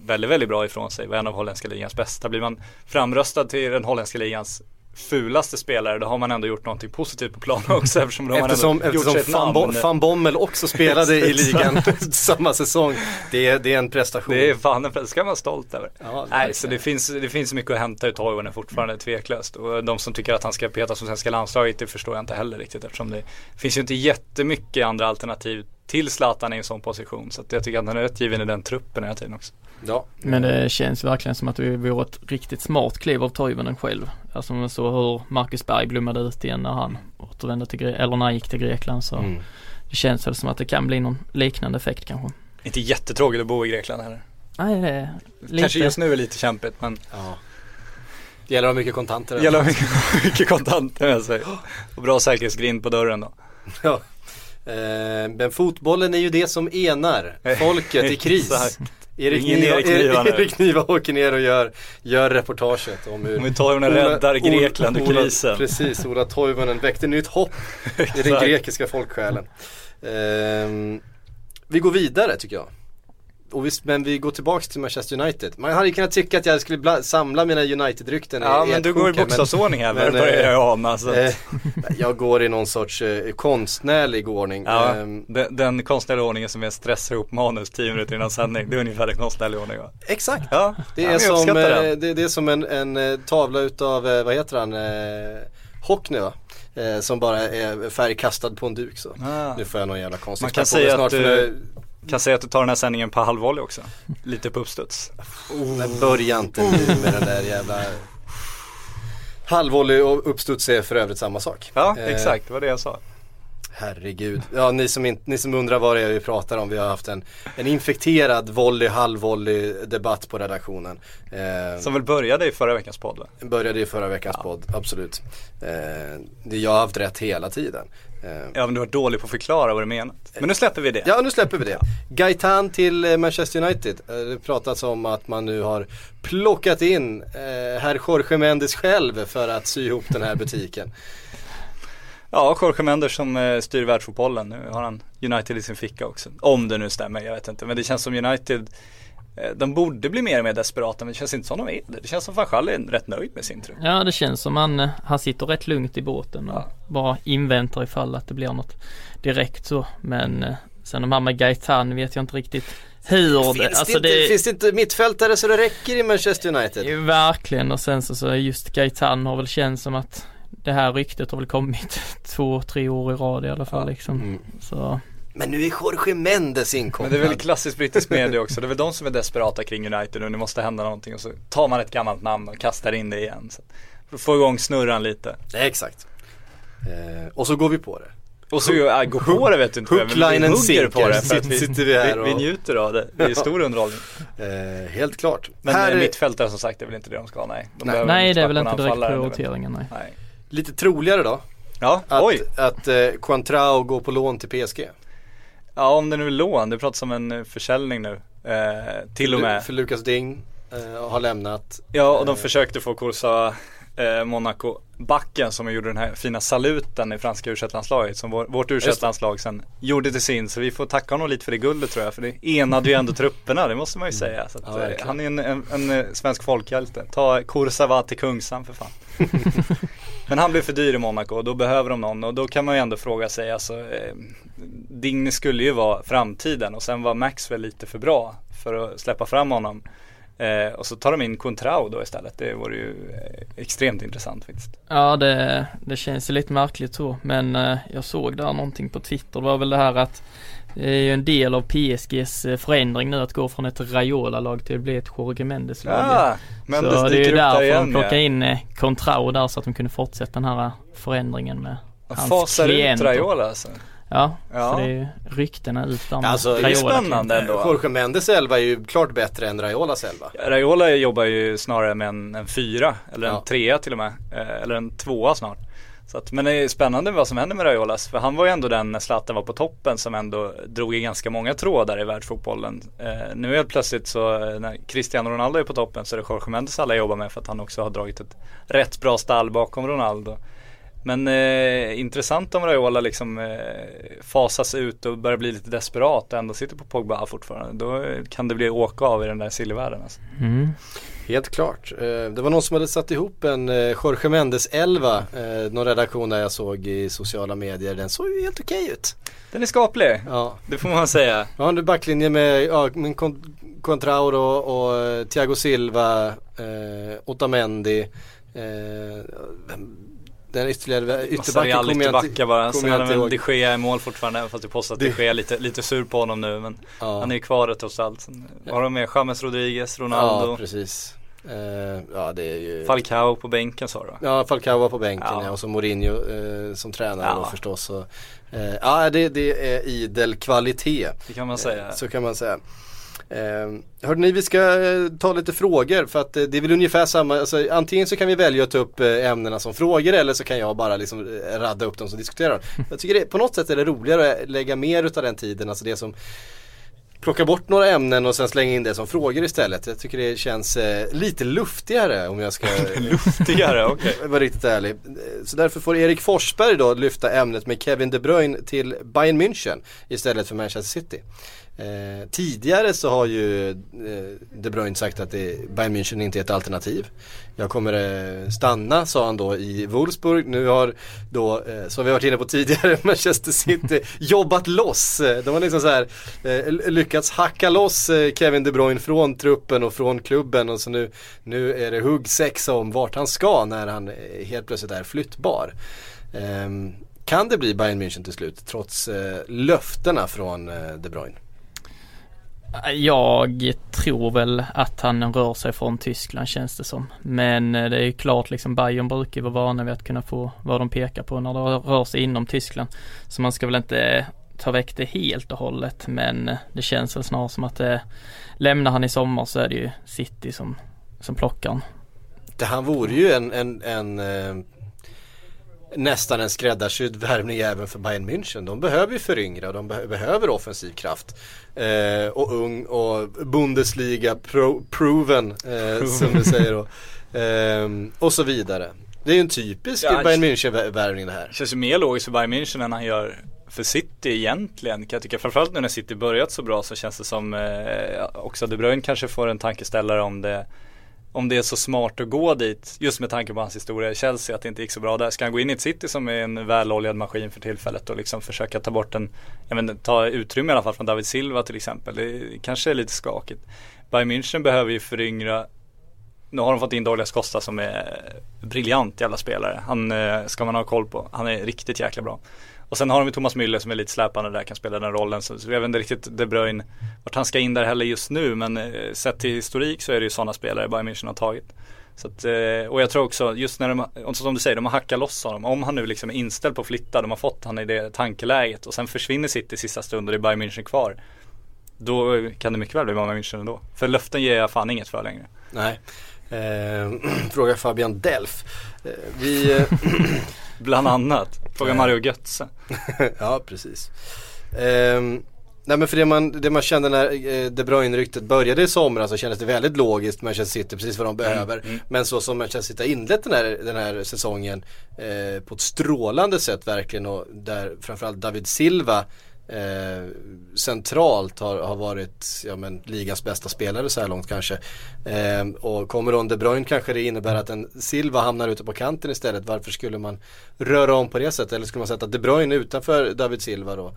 väldigt, väldigt bra ifrån sig. Var en av holländska ligans bästa. Blir man framröstad till den holländska ligans fulaste spelare då har man ändå gjort någonting positivt på planen också eftersom de Eftersom, har ändå gjort eftersom Van, namn. Bo- Van Bommel också spelade i ligan samma säsong. Det är, det är en prestation. Det är fan en det ska man vara stolt över. Ja, Nej, så det finns, det finns mycket att hämta ut Toivonen fortfarande tveklöst. Och de som tycker att han ska petas som svenska landslaget, det förstår jag inte heller riktigt eftersom det finns ju inte jättemycket andra alternativ till Zlatan i en sån position. Så att jag tycker att han är rätt given i den truppen hela tiden också. Ja. Men det känns verkligen som att det vore ett riktigt smart kliv av Toivonen själv. Alltså man såg hur Marcus Berg blommade ut igen när han återvände till Gre- eller när han gick till Grekland så Mm. det känns väl som att det kan bli någon liknande effekt kanske. Inte jättetråkigt att bo i Grekland heller. Nej det är lite. Kanske just nu är lite kämpigt men Ja. Det gäller att ha mycket kontanter. det gäller mycket, mycket kontanter med sig. Och bra säkerhetsgrind på dörren då. Ja. Eh, men fotbollen är ju det som enar folket i kris. Erik Ingen Niva, Erik Niva nu. Erik Niva åker ner och gör, gör reportaget om hur Om vi tar räddar Grekland ur krisen. Precis, Ola Toivonen väckte nytt hopp i den grekiska folksjälen. Ehm, vi går vidare tycker jag. Och vi, men vi går tillbaks till Manchester United. Man hade ju kunnat tycka att jag skulle bla, samla mina United-rykten Ja i men ett du går i bokstavsordning här, men, börjar eh, jag ana. Så att, Eh, jag går i någon sorts eh, konstnärlig ordning. ja, Ehm, den, den konstnärliga ordningen som är stressa ihop manus 10 minuter innan sändning, det är ungefär den konstnärliga ordningen va? exakt. Ja, Det ja, är, men jag som, eh, det, det är som en, en eh, tavla utav, eh, vad heter han, eh, Hockney va? Eh, som bara är färgkastad på en duk så. Ah. Nu får jag någon jävla konstig Man kan säga att du- Kan säga att du tar den här sändningen på halvvolley också. Lite på uppstuds. nu- Men börja inte nu med den där jävla Halvvolley och uppstuds är för övrigt samma sak. Ja, Eh, exakt, det var det jag sa. Herregud. Ja, ni som, inte, ni som undrar vad det är vi pratar om. Vi har haft en, en infekterad volley, halvvolley debatt på redaktionen. Eh, Som väl började i förra veckans podd va? Började i förra veckans podd, absolut. Eh, det, jag har haft rätt hela tiden. Eh, Ja men du var dålig på att förklara vad du menat. Men nu släpper vi det. Ja, nu släpper vi det. Gaitan till eh, Manchester United. Eh, Det pratats om att man nu har plockat in herr Jorge Mendes själv för att sy ihop den här butiken. Ja, Jorge Mendes som styr världsfotbollen. Nu har han United i sin ficka också. Om det nu stämmer, jag vet inte. Men det känns som United, de borde bli mer och mer desperata men det känns inte som de är det. Det känns som van Gaal är rätt nöjd med sin trupp. Ja det känns som han, eh, han sitter rätt lugnt i båten och Ja. bara inväntar ifall att det blir något direkt så. Men eh, sen de här med Gaetan vet jag inte riktigt hur Finns, det, det alltså inte, det finns det inte mittfältare så det räcker i Manchester Det United? är ju verkligen och sen så, så just Gaetan har väl känts som att det här ryktet har väl kommit två, tre år i rad i alla fall liksom. Mm. Så Men nu är Jorge Mendes Men inkopplad. det är väl klassiskt brittisk media också. Det är väl de som är desperata kring United och det måste hända någonting och så tar man ett gammalt namn och kastar in det igen. Så. För att få igång snurran lite. Exakt. Eh, och så går vi på det. Och så äh, gå på det vet du inte. men vi Hooklinen hugger på det för att vi, sitter vi här vi, vi och- njuter av det. Det är stor underhållning. Eh, helt klart. Men här är mittfältare som sagt är väl inte det de ska ha, nej. De Nej. nej det är väl inte och direkt det prioriteringen nej. Nej. lite troligare då. Ja, Att, oj. att eh, Quantrao går på lån till PSG. Ja om det nu är lån, det pratas om en eh, försäljning nu. Eh, till och med. För Lukas Ding eh, har lämnat. Ja och de försökte få Kursa eh, Monaco backen som gjorde den här fina saluten i franska u som vår, vårt u sen gjorde till sin så vi får tacka honom lite för det guldet tror jag för det enade ju ändå trupperna det måste man ju säga. Så att, Ja, eh, han är en, en, en eh, svensk folkhjälte. Ta Kursa till Kungsan för fan. Men han blev för dyr i Monaco och då behöver de någon och då kan man ju ändå fråga sig alltså eh, Digny skulle ju vara framtiden och sen var Maxwell lite för bra för att släppa fram honom. Eh, och så tar de in Contrao då istället. Det vore ju eh, extremt intressant faktiskt. Ja det, det känns ju lite märkligt så men eh, jag såg där någonting på Twitter. Det var väl det här att det är ju en del av PSGs eh, förändring nu att gå från ett Raiola-lag till att bli ett Jorge Mendes-lag. Ja, men så det är ju därför igen, de plockar ja. in eh, Contrao där så att de kunde fortsätta den här eh, förändringen med Han hans fasar ut klienter. Raiola alltså. Ja, Ja. för det är ju ryktena ut där Alltså, det är spännande ändå. Jorge Mendes elva är ju klart bättre än Raiolas elva. Raiola jobbar ju snarare med en, en fyra eller en Ja. trea till och med. Eller en tvåa snart. Så att, men det är spännande vad som händer med Raiolas. För han var ju ändå den när Zlatan var på toppen som ändå drog i ganska många trådar i världsfotbollen. Eh, nu helt plötsligt så eh, när Cristiano Ronaldo är på toppen så är det Jorge Mendes alla jobbar med för att han också har dragit ett rätt bra stall bakom Ronaldo. Men eh, intressant om Raiola liksom eh, fasas ut och börjar bli lite desperat och ändå sitter på Pogba fortfarande. Då kan det bli åka av i den där sillvärlden alltså. Mm. Helt klart. Eh, Det var någon som hade satt ihop en eh, Jorge Mendes 11, eh, någon redaktion där jag såg i sociala medier. Den såg ju helt okej ut. Den är skaplig, Ja, det får man säga. ja en backlinje med, ja, med Con- Contrauro och, och Thiago Silva, eh, Otamendi. Eh, den ytterligare ytterbacken Real kommer jag inte, bara. Sen jag inte väl de Gea i mål fortfarande även fast det påstås att de Gea är lite, lite sur på honom nu. Men Ja. han är ju kvar trots allt. Sen har de med James Rodriguez, Ja, Ronaldo, precis. Eh, ja, det är ju... Falcao på bänken sa du? Ja, Falcao var på bänken Ja. ja. och så Mourinho eh, som tränare Ja. då förstås. Och, eh, ja, det, det är idel kvalitet. Det kan man säga. Eh, Så kan man säga. Eh, hörde ni, vi ska eh, ta lite frågor för att eh, det är väl ungefär samma, alltså, antingen så kan vi välja att ta upp ämnena som frågor eller så kan jag bara liksom radda upp dem som diskuterar. Jag tycker det, på något sätt är det roligare att lägga mer utav den tiden, alltså det som plocka bort några ämnen och sen slänga in det som frågor istället. Jag tycker det känns eh, lite luftigare om jag ska Luftigare, okej. vara riktigt ärlig. Så därför får Erik Forsberg då lyfta ämnet med Kevin De Bruyne till Bayern München istället för Manchester City. Eh, tidigare så har ju eh, De Bruyne sagt att det, Bayern München inte är ett alternativ. Jag kommer eh, stanna sa han då i Wolfsburg. Nu har då, eh, som vi har varit inne på tidigare, Manchester City jobbat loss. Eh, de har liksom så här eh, lyckats hacka loss eh, Kevin De Bruyne från truppen och från klubben och så nu, nu är det huggsexa om vart han ska när han eh, helt plötsligt är flyttbar. Ehm, kan det bli Bayern München till slut trots eh, löftena från eh, De Bruyne? Jag tror väl att han rör sig från Tyskland känns det som. Men eh, det är ju klart liksom Bayern brukar ju vara vana vid att kunna få vad de pekar på när det rör sig inom Tyskland. Så man ska väl inte ta väck det helt och hållet men eh, det känns väl snarare som att det lämnar han i sommar så är det ju City som, som plockar han. Det han vore ju en, en, en nästan en skräddarsydd värvning även för Bayern München. De behöver ju föryngra de beh- behöver offensiv kraft. Eh, och ung och Bundesliga pro, proven, eh, som du säger då. Ehm, och så vidare. Det är ju en typisk Ja, Bayern München värvning det här. Det känns ju mer logiskt för Bayern München än han gör för City egentligen kan jag tycka. Framförallt nu när City börjat så bra så känns det som eh, också De Bruyne kanske får en tankeställare om det om det är så smart att gå dit, just med tanke på hans historia i Chelsea, att det inte gick så bra där. Ska han gå in i ett City som är en väloljad maskin för tillfället och liksom försöka ta bort en, jag menar, ta utrymme i alla fall från David Silva till exempel. Det kanske är lite skakigt. Bayern München behöver ju föryngra nu har de fått in Douglas Costa som är briljant jävla spelare. Han eh, ska man ha koll på. Han är riktigt jäkla bra. Och sen har de ju Thomas Müller som är lite släpande där, kan spela den rollen. Så, så jag vet inte riktigt De Bruyne, vart han ska in där heller just nu. Men eh, sett till historik så är det ju sådana spelare Bayern München har tagit. Så att, eh, och jag tror också, just när de, som du säger, de har hackat loss honom. Om han nu liksom är inställd på att flytta, de har fått han i det tankeläget och sen försvinner City i sista stund och det är Bayern München kvar. Då kan det mycket väl bli Bayern München ändå. För löften ger jag fan inget för längre. Nej. Eh, fråga Fabian Delf. Eh, vi, eh, Bland annat. Fråga. Mario Götze. ja, precis. Ehm, nej men för det man, det man kände när eh, De Bruyne-ryktet började i somras så kändes det väldigt logiskt Manchester City, precis vad de behöver. mm. Men så som Manchester City har inlett den här, den här säsongen eh, på ett strålande sätt verkligen och där framförallt David Silva eh, centralt har, har varit ja, men, ligans bästa spelare så här långt kanske. Eh, och kommer en De Bruyne kanske det innebär att en Silva hamnar ute på kanten istället. Varför skulle man röra om på det sättet? Eller skulle man sätta De Bruyne utanför David Silva då?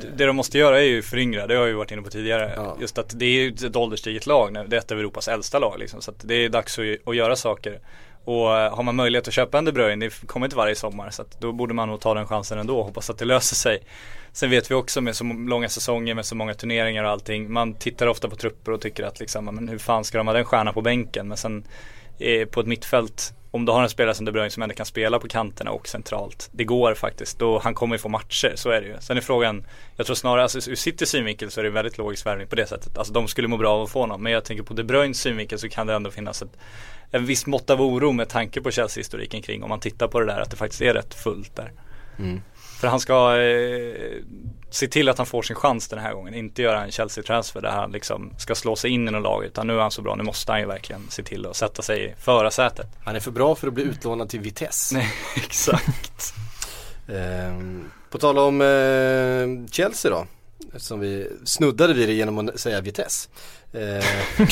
Det- Det de måste göra är ju föryngra, det har ju varit inne på tidigare. Ja. Just att det är ju ett ålderstiget lag nu, det är ett av Europas äldsta lag liksom. Så det är dags att, att göra saker. Och eh, har man möjlighet att köpa en De Bruyne, det kommer inte varje sommar. Så då borde man nog ta den chansen ändå och hoppas att det löser sig. Sen vet vi också med så långa säsonger, med så många turneringar och allting. Man tittar ofta på trupper och tycker att liksom, men hur fan ska de ha den stjärnan på bänken? Men sen eh, på ett mittfält, om du har en spelare som De Bruyne som ändå kan spela på kanterna och centralt. Det går faktiskt, då han kommer ju få matcher, så är det ju. Sen är frågan, jag tror snarare, alltså ur Citys synvinkel så är det väldigt logisk värvning på det sättet. Alltså de skulle må bra av att få honom. Men jag tänker på De Bruynes synvinkel så kan det ändå finnas ett en viss mått av oro med tanke på Chelsea-historiken kring om man tittar på det där att det faktiskt är rätt fullt där. Mm. För han ska eh, se till att han får sin chans den här gången, inte göra en Chelsea-transfer där han liksom ska slå sig in i något lag utan nu är han så bra, nu måste han ju verkligen se till att sätta sig i förarsätet. Han är för bra för att bli utlånad till Vitesse. Nej, exakt. Ehm, på tal om eh, Chelsea då, eftersom vi snuddade vid det genom att säga Vitesse. Eh,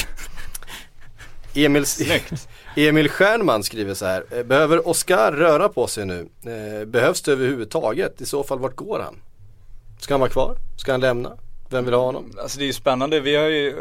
Emil, Emil Stjernman skriver så här, "Eh, behöver Oskar röra på sig nu? Eh, behövs det överhuvudtaget? I så fall vart går han? Ska han vara kvar? Ska han lämna? Vem vill ha honom? Alltså det är ju spännande, vi har ju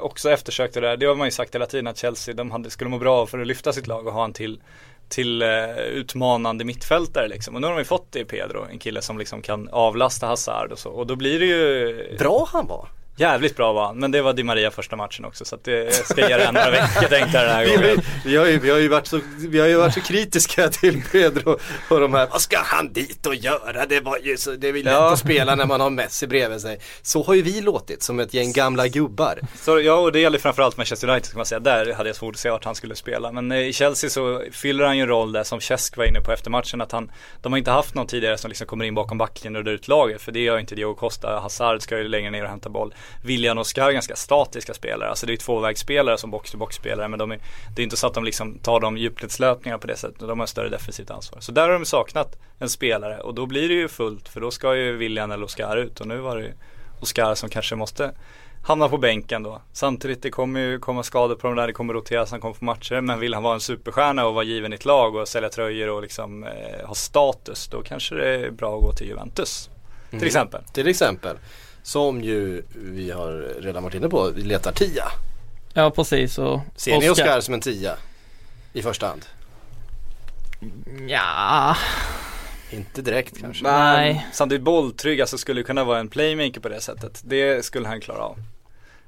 också eftersökt det där. Det har man ju sagt hela tiden att Chelsea, de hade, skulle må bra för att lyfta sitt lag och ha en till till eh, utmanande mittfältare liksom. Och nu har de ju fått det i Pedro, en kille som liksom kan avlasta Hazard och så. Och då blir det ju Bra han var! Jävligt bra var han, men det var Di Maria första matchen också så att det, ska ge det en några veckor tänkte jag den här Vi har, ju, gången. vi, har ju, vi, har ju varit så, vi har ju varit så kritiska till Pedro och de här, vad ska han dit och göra? Det, var ju så, det är väl lätt Ja. att spela när man har Messi bredvid sig. Så har ju vi låtit som ett gäng gamla gubbar. Så, ja och det gäller framförallt Manchester United kan man säga, där hade jag svårt att se vart han skulle spela. Men eh, i Chelsea så fyller han ju en roll där som Cesc var inne på efter matchen att han, de har inte haft någon tidigare som liksom kommer in bakom backlinjen och drar ut laget. För det gör inte Diogo Costa, Hazard ska ju längre ner och hämta boll. William och Oscar är ganska statiska spelare, alltså det är tvåvägsspelare som box-to-box spelare men de är, det är inte så att de liksom tar de djupledslöpningarna på det sättet, de har större defensivt ansvar. Så där har de saknat en spelare och då blir det ju fullt för då ska ju William eller Oscar ut och nu var det ju Oscar som kanske måste hamna på bänken då. Samtidigt det kommer ju komma skador på de där, det kommer roteras, han kommer få matcher. Men vill han vara en superstjärna och vara given i ett lag och sälja tröjor och liksom eh, ha status, då kanske det är bra att gå till Juventus. Till exempel. Till exempel. Som ju vi har redan varit inne på, vi letar tia. Ja precis och Ser ni Oscar som en tia? I första hand? Ja, Inte direkt kanske. Nej. Men samtidigt bolltrygg, alltså skulle kunna vara en playmaker på det sättet. Det skulle han klara av.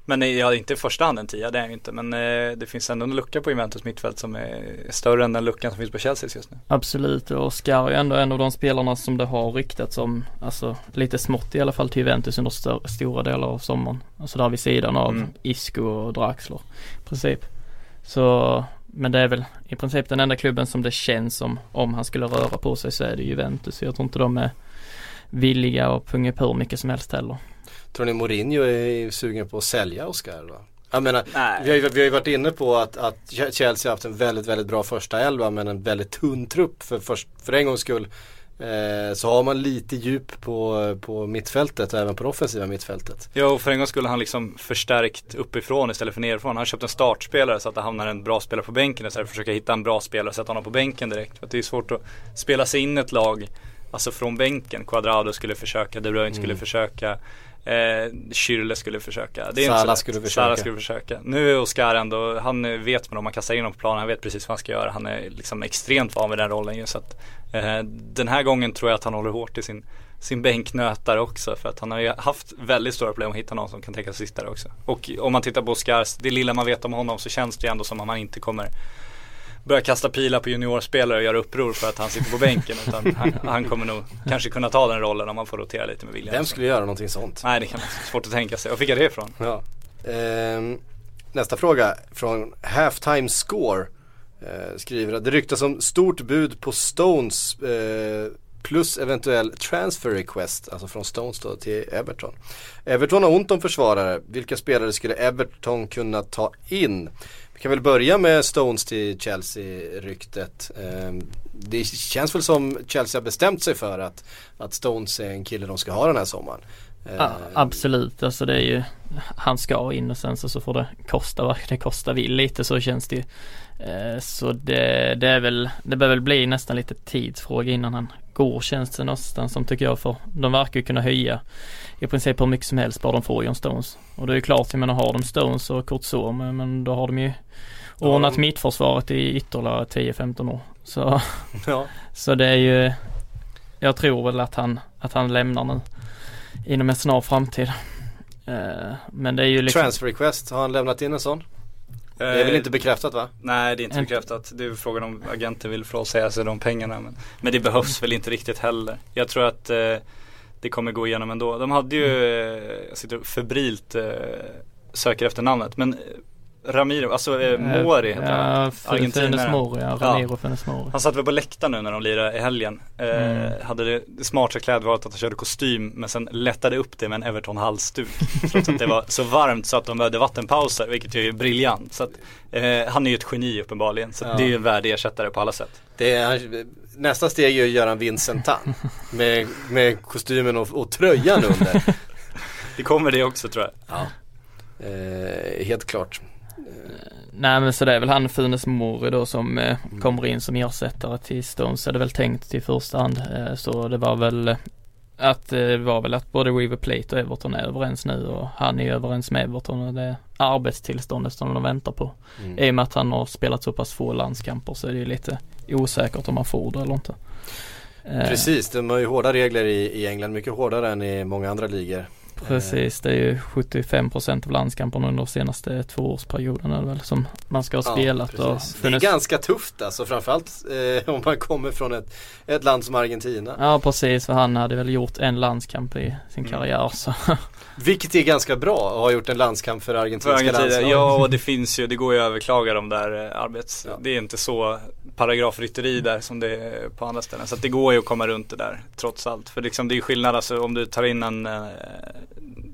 Men ja, inte i första hand en tia, det är ju inte. Men eh, det finns ändå en lucka på Juventus mittfält som är större än den luckan som finns på Chelsea just nu. absolut och Oscar är ändå en av de spelarna som det har ryktats om, alltså lite smått i alla fall till Juventus under stör, stora delar av sommaren. Alltså där vid sidan av Mm. Isco och Draxler i princip. Så, men det är väl i princip den enda klubben som det känns som om han skulle röra på sig så är det Juventus. Jag tror inte de är villiga att punga på hur mycket som helst heller. Tror ni Mourinho är sugen på att sälja Oscar då? Jag menar, Nej. vi har, ju, vi har ju varit inne på att, att Chelsea har haft en väldigt, väldigt bra första elva men en väldigt tunn trupp för, för, för en gångs skull. Eh, så har man lite djup på, på mittfältet och även på det offensiva mittfältet. Ja och för en gång skulle han liksom förstärkt uppifrån istället för nerifrån. Han har köpt en startspelare så att det hamnar en bra spelare på bänken istället för att försöka hitta en bra spelare och sätta honom på bänken direkt. För att det är svårt att spela sig in ett lag, alltså från bänken. Quadrado skulle försöka, De Bruyne skulle försöka. Eh, Schürrle skulle försöka. Det så- skulle försöka. Salah skulle försöka. Nu är Oscar ändå, han vet man om man kastar in honom på planen, han vet precis vad han ska göra. Han är liksom extremt van vid den rollen ju. Så att, eh, den här gången tror jag att han håller hårt i sin sin bänknötare också för att han har ju haft väldigt stora problem att hitta någon som kan tänka sig sitta där också. Och om man tittar på Oscars, det lilla man vet om honom så känns det ju ändå som att man inte kommer börja kasta pilar på juniorspelare och göra uppror för att han sitter på bänken utan han, han kommer nog kanske kunna ta den rollen om man får rotera lite med William. Vem skulle göra någonting sånt? Nej det kan vara svårt att tänka sig. Var fick jag det ifrån? Ja. Ehm, nästa fråga från Halftime Score. Eh, skriver att det ryktas om stort bud på Stones eh, plus eventuell transfer request, alltså från Stones då till Everton. Everton har ont om försvarare. Vilka spelare skulle Everton kunna ta in? Kan väl börja med Stones till Chelsea-ryktet. Ehm, det känns väl som Chelsea har bestämt sig för att, att Stones är en kille de ska ha den här sommaren. Ehm, absolut, alltså det är ju Han ska in och sen så, så får det kosta vad det kosta vill lite så känns det ju Eh, Så det, det är väl Det bör väl bli nästan lite tidsfråga innan han går känns det nästan som tycker jag för de verkar ju kunna höja I princip hur mycket som helst bara de får John Stones Och det är ju klart, jag menar har de Stones och Kurt Zoom men då har de ju Ordnat de- mittförsvaret i ytterligare 10-15 år Så ja. så det är ju Jag tror väl att han, att han lämnar nu Inom en snar framtid Eh, Men det är ju liksom Transfer request, har han lämnat in en sån? Det är väl inte bekräftat va? Nej det är inte bekräftat. Det är frågan om agenten vill frånsäga sig de pengarna. Men, men det behövs väl inte riktigt heller. Jag tror att eh, det kommer gå igenom ändå. De hade ju, eh, jag sitter febrilt eh, söker efter namnet. Men eh, Ramiro, alltså eh, Mori heter han. Ja, Funes Mori, ja, Ramiro Funes Mori. Han satt väl på läktaren nu när de lirade i helgen. Eh, Mm. Hade det, det smarta klädvalet att han körde kostym men sen lättade upp det med en Everton halsduk. trots att det var så varmt så att de behövde vattenpauser vilket ju är briljant. Så att, eh, han är ju ett geni uppenbarligen. Så Ja. det är ju en värdig ersättare på alla sätt. Det är, nästa steg är att göra en Vincent Tan med, med kostymen och, och tröjan under. Det kommer det också tror jag. Ja. Eh, helt klart. Nej men så det är väl han Funes Mori då som eh, Mm. kommer in som ersättare till Stones är det väl tänkt till första hand. Eh, så det var väl eh, att eh, det var väl att både River Plate och Everton är överens nu och han är överens med Everton och det är arbetstillståndet som de väntar på. Mm. I och med att han har spelat så pass få landskamper så är det ju lite osäkert om han får det eller inte. Eh, Precis, de har ju hårda regler i, i England, mycket hårdare än i många andra ligor. Precis, det är ju 75% av landskamperna under senaste tvåårsperioden är det väl som man ska ha spelat. och precis. Det är funnits- ganska tufft alltså, framförallt eh, om man kommer från ett, ett land som Argentina. Ja precis, för han hade väl gjort en landskamp i Mm. sin karriär så. Vilket är ganska bra att ha gjort en landskamp för För argentinska Argentina, landslaget. ja och det finns ju, det går ju att överklaga de där eh, arbets... Det är inte så paragrafrytteri där som det är på andra ställen. Så det går ju att komma runt det där trots allt. För liksom det är ju skillnad alltså om du tar in en eh,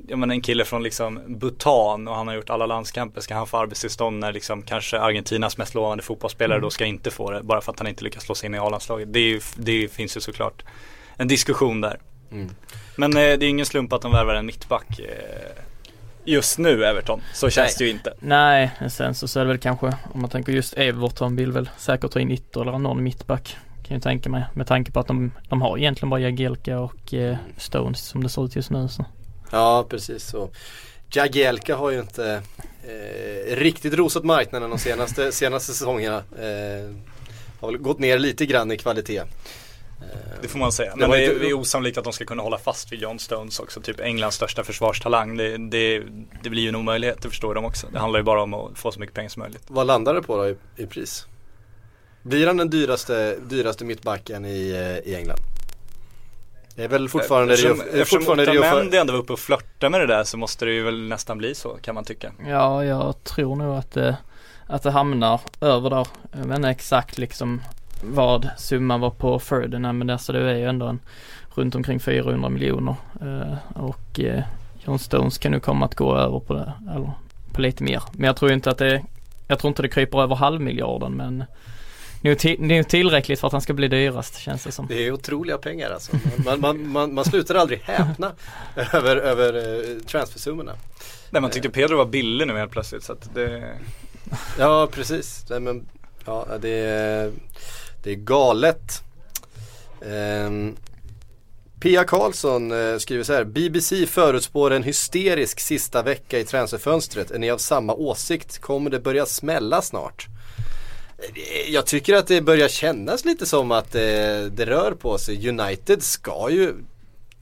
Ja men en kille från liksom Bhutan och han har gjort alla landskamper. Ska han få arbetstillstånd när liksom kanske Argentinas mest lovande fotbollsspelare Mm. då ska inte få det. Bara för att han inte lyckas slå sig in i A-landslaget. Det, ju, det finns ju såklart en diskussion där. Mm. Men eh, det är ingen slump att de värvar en mittback eh, just nu Everton. Så känns det ju inte. Nej, men sen så, så är det väl kanske om man tänker just Everton vill väl säkert ta in ytter eller någon mittback. Kan jag tänka mig. Med tanke på att de, de har egentligen bara Jagielka och eh, Stones som det ser ut just nu. Så. Ja, precis så. Jagielka har ju inte eh, riktigt rosat marknaden de senaste, senaste säsongerna. Eh, har väl gått ner lite grann i kvalitet. Det får man säga. Det Men var det, inte- är, det är osannolikt att de ska kunna hålla fast vid John Stones också. Typ Englands största försvarstalang. Det, det, det blir ju en omöjlighet, det förstår de också. Det handlar ju bara om att få så mycket pengar som möjligt. Vad landar det på då i, i pris? Blir han den dyraste, dyraste mittbacken i, eh, i England? Det är väl fortfarande eftersom, Rio- eftersom fortfarande Rio Otamendi för, ändå var uppe och flörtade med det där så måste det ju väl nästan bli så kan man tycka. Ja, jag tror nog att det, att det hamnar över där. Jag vet inte exakt liksom vad summan var på Ferdinand men alltså det är ju ändå en runt omkring 400 miljoner. Eh, och eh, John Stones kan nu komma att gå över på det, eller på lite mer. Men jag tror inte att det, jag tror inte det kryper över halvmiljarden men det är tillräckligt för att han ska bli dyrast känns det som. Det är otroliga pengar alltså. Man, man, man, man slutar aldrig häpna över, över eh, transfersummorna. Nej man tyckte Pedro var billig nu helt plötsligt så att det Ja precis, Nej, men, ja, det, är, det är galet. Ehm, Pia Karlsson eh, skriver så här, BBC förutspår en hysterisk sista vecka i transferfönstret. Är ni av samma åsikt? Kommer det börja smälla snart? Eh, Jag tycker att det börjar kännas lite som att eh, det rör på sig. United ska ju,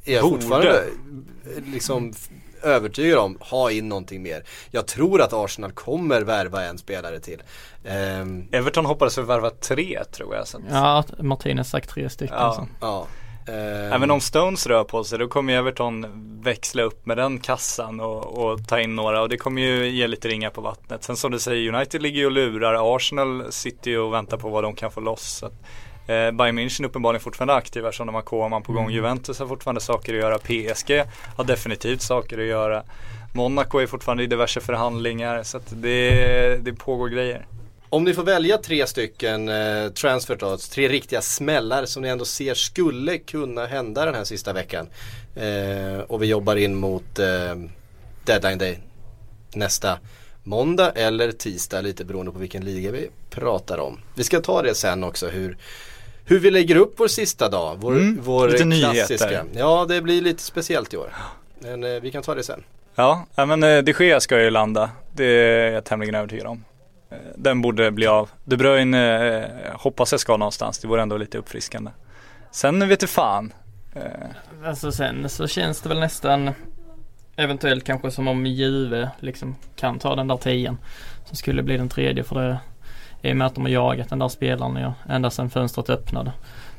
är Borde. fortfarande eh, liksom övertygad om, ha in någonting mer. Jag tror att Arsenal kommer värva en spelare till. Ehm, Everton hoppades väl värva tre tror jag. Så att, Ja, Martinez sagt tre stycken. Ja. Så. ja. Ehm, Även om Stones rör på sig då kommer ju Everton växla upp med den kassan och, och ta in några och det kommer ju ge lite ringar på vattnet. Sen som du säger United ligger ju och lurar, Arsenal sitter ju och väntar på vad de kan få loss. Eh, Bayern München är uppenbarligen fortfarande aktiva eftersom de har Koman på gång. Juventus har fortfarande saker att göra, PSG har definitivt saker att göra. Monaco är fortfarande i diverse förhandlingar så att det, det pågår grejer. Om ni får välja tre stycken eh, transfer då, tre riktiga smällar som ni ändå ser skulle kunna hända den här sista veckan. Eh, och vi jobbar in mot eh, deadline day nästa måndag eller tisdag lite beroende på vilken liga vi pratar om. Vi ska ta det sen också hur, hur vi lägger upp vår sista dag. Vår, Mm, vår lite klassiska. nyheter. Ja det blir lite speciellt i år. Men eh, vi kan ta det sen. Ja, men eh, de Gea ska ju landa. Det är jag tämligen övertygad om. Eh, Den borde bli av. De Bruyne eh, hoppas jag ska någonstans. Det vore ändå lite uppfriskande. Sen vet du fan. Eh, Alltså sen så känns det väl nästan eventuellt kanske som om Juve liksom kan ta den där tian. Som skulle bli den tredje för det i och med att de har jagat den där spelaren ja, ända sedan fönstret öppnade.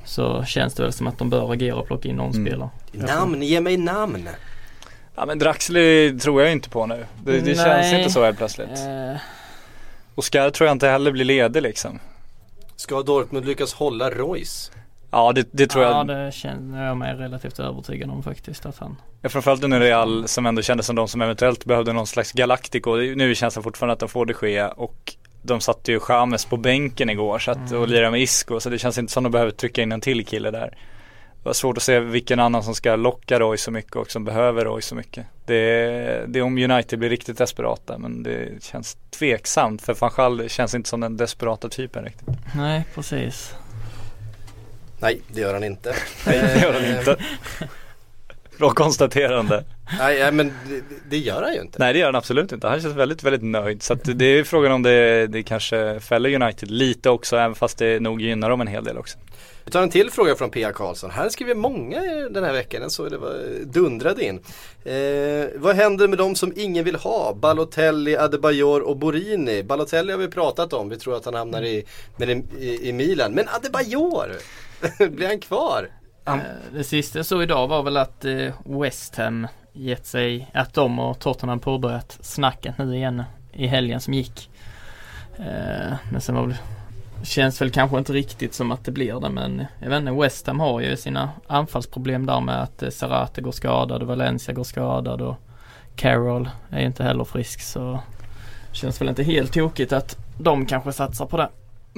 Så känns det väl som att de bör agera och plocka in någon Mm. spelare. Namn, ge mig namn. Ja men Draxler tror jag inte på nu. Det, det känns inte så helt plötsligt. Eh, Oscar tror jag inte heller blir ledig liksom. Ska Dortmund lyckas hålla Royce? Ja det, det tror ja, jag. det känner jag mig relativt övertygad om faktiskt att han Ja, framförallt nu Real som ändå kändes som de som eventuellt behövde någon slags Galactico. Nu känns det fortfarande att de får det ske och de satte ju Chames på bänken igår så att, och lirade med Isco så det känns inte som de behöver trycka in en till kille där. Det var svårt att se vilken annan som ska locka Roy så mycket och som behöver Roy så mycket. Det, det är om United blir riktigt desperata men det känns tveksamt för van Gaal känns inte som den desperata typen riktigt. Nej precis Nej, det gör han inte. Nej det gör han inte. Bra konstaterande. Nej, nej, men det, det gör han ju inte. Nej det gör han absolut inte. Han känns väldigt, väldigt nöjd. Så att det är frågan om det, det kanske fäller United lite också även fast det nog gynnar dem en hel del också. Vi tar en till fråga från Pia Karlsson. Här skriver många den här veckan. Jag såg det var dundrade in. Eh, vad händer med de som ingen vill ha? Balotelli, Adebayor och Borini. Balotelli har vi pratat om. Vi tror att han hamnar i, i, i, i Milan. Men Adebayor! Blir han kvar? Det sista jag såg idag var väl att eh, West Ham gett sig, att de och Tottenham påbörjat snacket nu igen i helgen som gick. Eh, Men sen var väl, känns väl kanske inte riktigt som att det blir det men jag vet inte, West Ham har ju sina anfallsproblem där med att eh, går skadad och Valencia går skadad och Carroll är inte heller frisk så känns väl inte helt tokigt att de kanske satsar på det.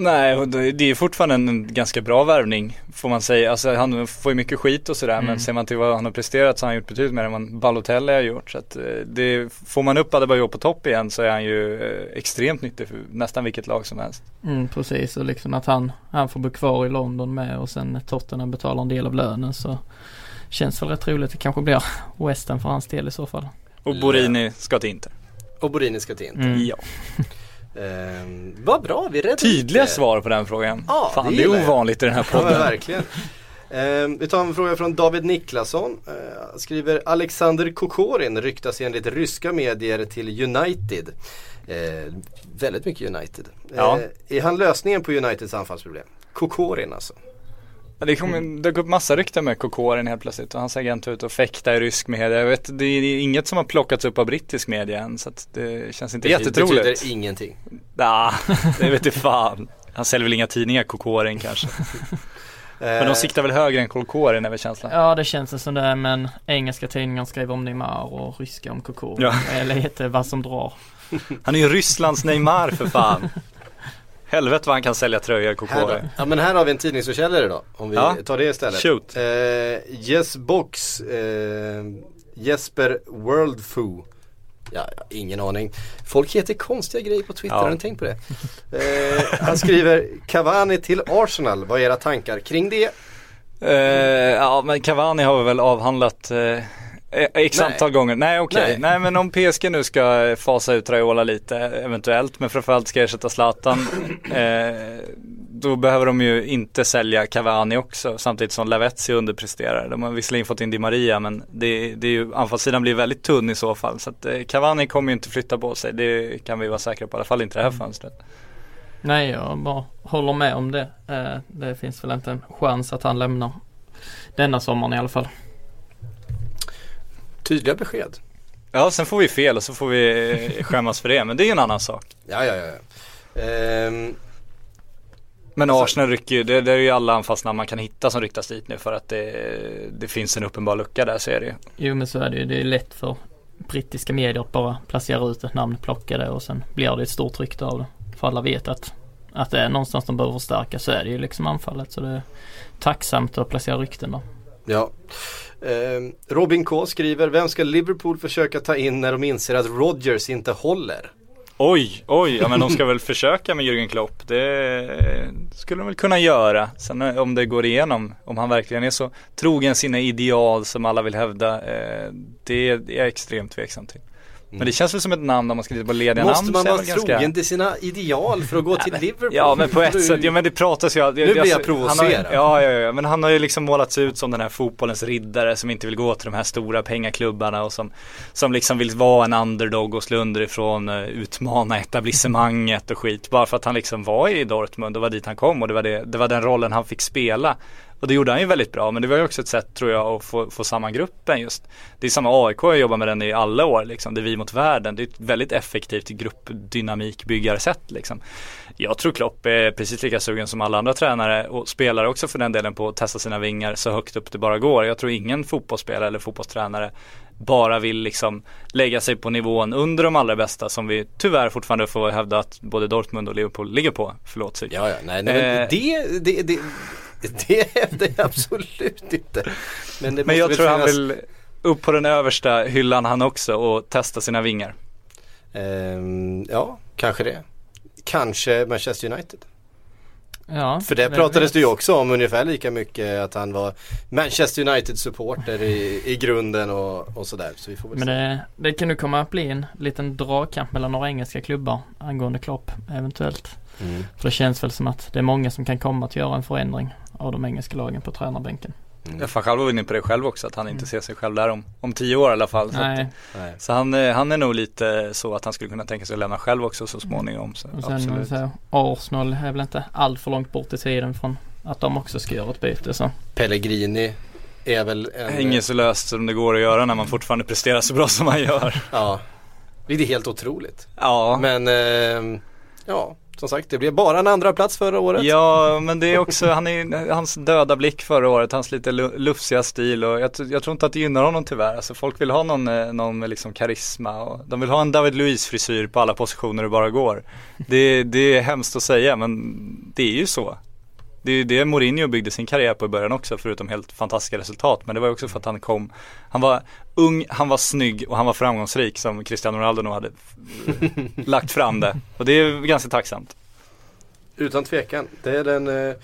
Nej, och det är fortfarande en ganska bra värvning får man säga. Alltså han får ju mycket skit och sådär Mm. men ser man till vad han har presterat så har han gjort betydligt mer än vad Balotelli har gjort. Så att eh, det, får man upp Adebayor på topp igen så är han ju eh, extremt nyttig för nästan vilket lag som helst. Mm, precis och liksom att han, han får bo kvar i London med och sen Tottenham betalar en del av lönen så känns väl rätt troligt. Det kanske blir West Ham för hans del i så fall. Och Borini ska till Inter. Och Borini ska till Inter. Mm. Ja. Eh, vad bra, vi ut Tydliga det. svar på den frågan. Ja, Fan det det, är jag. ovanligt i den här Ja podden. verkligen. Eh, vi tar en fråga från David Niklasson. Eh, skriver Alexander Kokorin ryktas enligt ryska medier till United. Eh, väldigt mycket United. Ja. Eh, är han lösningen på Uniteds anfallsproblem? Kokorin alltså. Ja, Det kom, dök upp massa rykten med Kokorin helt plötsligt och hans agent var ute och fäkta i rysk media. Jag vet, det är inget som har plockats upp av brittisk media än så att det känns inte Det jättetroligt. betyder ingenting. Nah, det vet inte fan. Han säljer väl inga tidningar Kokorin kanske. Men de siktar väl högre än Kokorin är väl känslan. Ja det känns det som det men engelska tidningar skriver om Neymar och ryska om Kokor. Ja. Det är lite vad som drar. Han är ju Rysslands Neymar för fan. Helvete vad han kan sälja tröjor då. ja men här har vi en tidningsförsäljare då. Om vi Ja. tar det istället. Shoot. Eh, yes Box eh, Jesper Worldfoo. Ja, ja, ingen aning. Folk heter konstiga grejer på Twitter, Ja. har ni tänkt på det? Eh, han skriver Cavani till Arsenal, vad är era tankar kring det? Eh, ja men Cavani har vi väl avhandlat eh, X Nej. antal gånger. Nej okej. Nej. Nej. men om PSG nu ska fasa ut Raiola lite eventuellt men framförallt ska ersätta Zlatan. eh, då behöver de ju inte sälja Cavani också samtidigt som Lavezzi underpresterar. De har visserligen fått in Di Maria men det, det är ju, anfallssidan blir väldigt tunn i så fall. Så att eh, Cavani kommer ju inte flytta på sig. Det kan vi vara säkra på. I alla fall inte det här fönstret. Nej jag bara håller med om det. Eh, det finns väl inte en chans att han lämnar denna sommaren i alla fall. Tydliga besked. Ja sen får vi fel och så får vi eh, skämmas för det men det är ju en annan sak. Ja, ja, ja. Ehm, Men Arsenal rycker ju, det, det är ju alla anfallsnamn man kan hitta som ryktas dit nu för att det, det finns en uppenbar lucka där så är det ju. Jo men så är det ju. Det är lätt för brittiska medier att bara placera ut ett namn, plocka det och sen blir det ett stort rykte av det. För alla vet att, att det är någonstans de behöver förstärka så är det ju liksom anfallet. Så det är tacksamt att placera rykten då. ja. Ehm, Robin K skriver, vem ska Liverpool försöka ta in när de inser att Rodgers inte håller? Oj, oj, ja men de ska väl försöka med Jürgen Klopp. Det skulle de väl kunna göra. Sen eh, om det går igenom, om han verkligen är så trogen sina ideal som alla vill hävda. Eh, det är jag extremt tveksam till. Men det känns väl som ett namn om man ska titta på lediga Måste namn. man så är vara ganska- trogen till sina ideal för att gå till Liverpool? Ja men på ett sätt, ja men det pratas ju Nu blir jag Han har, provocerad. ja, ja, ja, men han har ju liksom målats ut som den här fotbollens riddare som inte vill gå till de här stora pengaklubbarna och som, som liksom vill vara en underdog och slå underifrån, uh, utmana etablissemanget och skit. Bara för att han liksom var i Dortmund och var dit han kom och det var, det, det var den rollen han fick spela Och det gjorde han ju väldigt bra men det var ju också ett sätt tror jag att få, få samman gruppen just. Det är samma AIK, jag jobbar med den i alla år liksom. Det är vi mot världen. Det är ett väldigt effektivt gruppdynamikbyggarsätt liksom. Jag tror Klopp är precis lika sugen som alla andra tränare och spelare också för den delen på att testa sina vingar så högt upp det bara går. Jag tror ingen fotbollsspelare eller fotbollstränare bara vill liksom lägga sig på nivån under de allra bästa som vi tyvärr fortfarande får hävda att både Dortmund och Liverpool ligger på. Förlåt Sig. Ja, ja, nej, nej Eh. det, det, det, det hävdar jag absolut inte. Men, det Men jag tror han vill upp på den översta hyllan han också och testa sina vingar. Ehm, ja, kanske det. Kanske Manchester United. Ja, För det pratades det ju också om ungefär lika mycket att han var Manchester United-supporter i, i grunden och, och sådär. Så vi får väl Men det, det kan nu komma att bli en liten dragkamp mellan några engelska klubbar angående Klopp eventuellt. Mm. För det känns väl som att det är många som kan komma att göra en förändring av de engelska lagen på tränarbänken. Mm. Själv var inne på det själv också att han inte ser sig själv där om, om tio år i alla fall. Så, Nej, att, så han, eh, han är nog lite så att han skulle kunna tänka sig att lämna själv också så småningom. Så, och sen absolut. så, Arsenal är väl inte allt för långt bort i tiden från att de också ska göra ett byte så. Pellegrini är väl en... Hänger så löst som det går att göra när man fortfarande presterar så bra som man gör. Ja. Det är helt otroligt. Ja, Men ehm, ja, som sagt det blev bara en andra plats förra året. Ja, men det är också, han är, hans döda blick förra året, hans lite lufsiga stil och jag, jag tror inte att det gynnar honom tyvärr. Alltså folk vill ha någon, eh, någon med liksom karisma och de vill ha en David Luiz frisyr på alla positioner det bara går. Det, det är hemskt att säga men det är ju så. Det är ju det Mourinho byggde sin karriär på i början också förutom helt fantastiska resultat. Men det var ju också för att han kom, han var ung, han var snygg och han var framgångsrik som Cristiano Ronaldo nog hade lagt fram det. Och det är ganska tacksamt. Utan tvekan. Det är den, eh,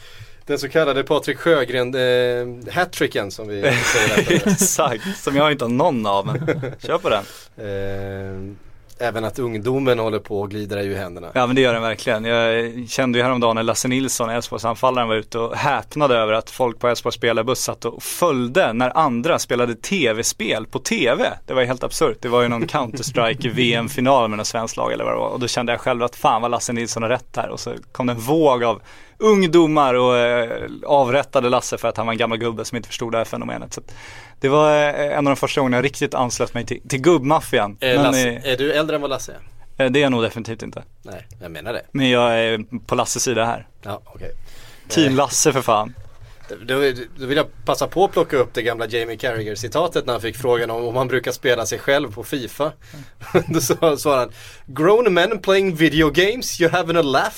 den så kallade Patrik Sjögren eh, hattricken som vi säger. Exakt, som jag inte har någon av men kör på den. eh, även att ungdomen håller på att glida ur händerna. Ja men det gör den verkligen. Jag kände ju häromdagen när Lasse Nilsson, Elfsborgsanfallaren var ute och häpnade över att folk på Elfsborgs spelarbuss satt och följde när andra spelade tv-spel på tv. Det var ju helt absurt. Det var ju någon Counter-Strike VM-final med något svenskt lag eller vad det var. Och då kände jag själv att fan vad Lasse Nilsson har rätt här. Och så kom det en våg av ungdomar och eh, avrättade Lasse för att han var en gammal gubbe som inte förstod det här fenomenet. Så det var eh, en av de första gångerna jag riktigt anslöt mig till, till gubbmaffian. Eh, Lasse, eh, är du äldre än vad Lasse är? det är jag nog definitivt inte. Nej, jag menar det. Men jag är på Lasses sida här. Ja, okej. Team Lasse för fan. Då, då vill jag passa på att plocka upp det gamla Jamie Carragher citatet när han fick frågan om, om han brukar spela sig själv på Fifa. då sa- svarade han Grown men playing video games, you having a laugh?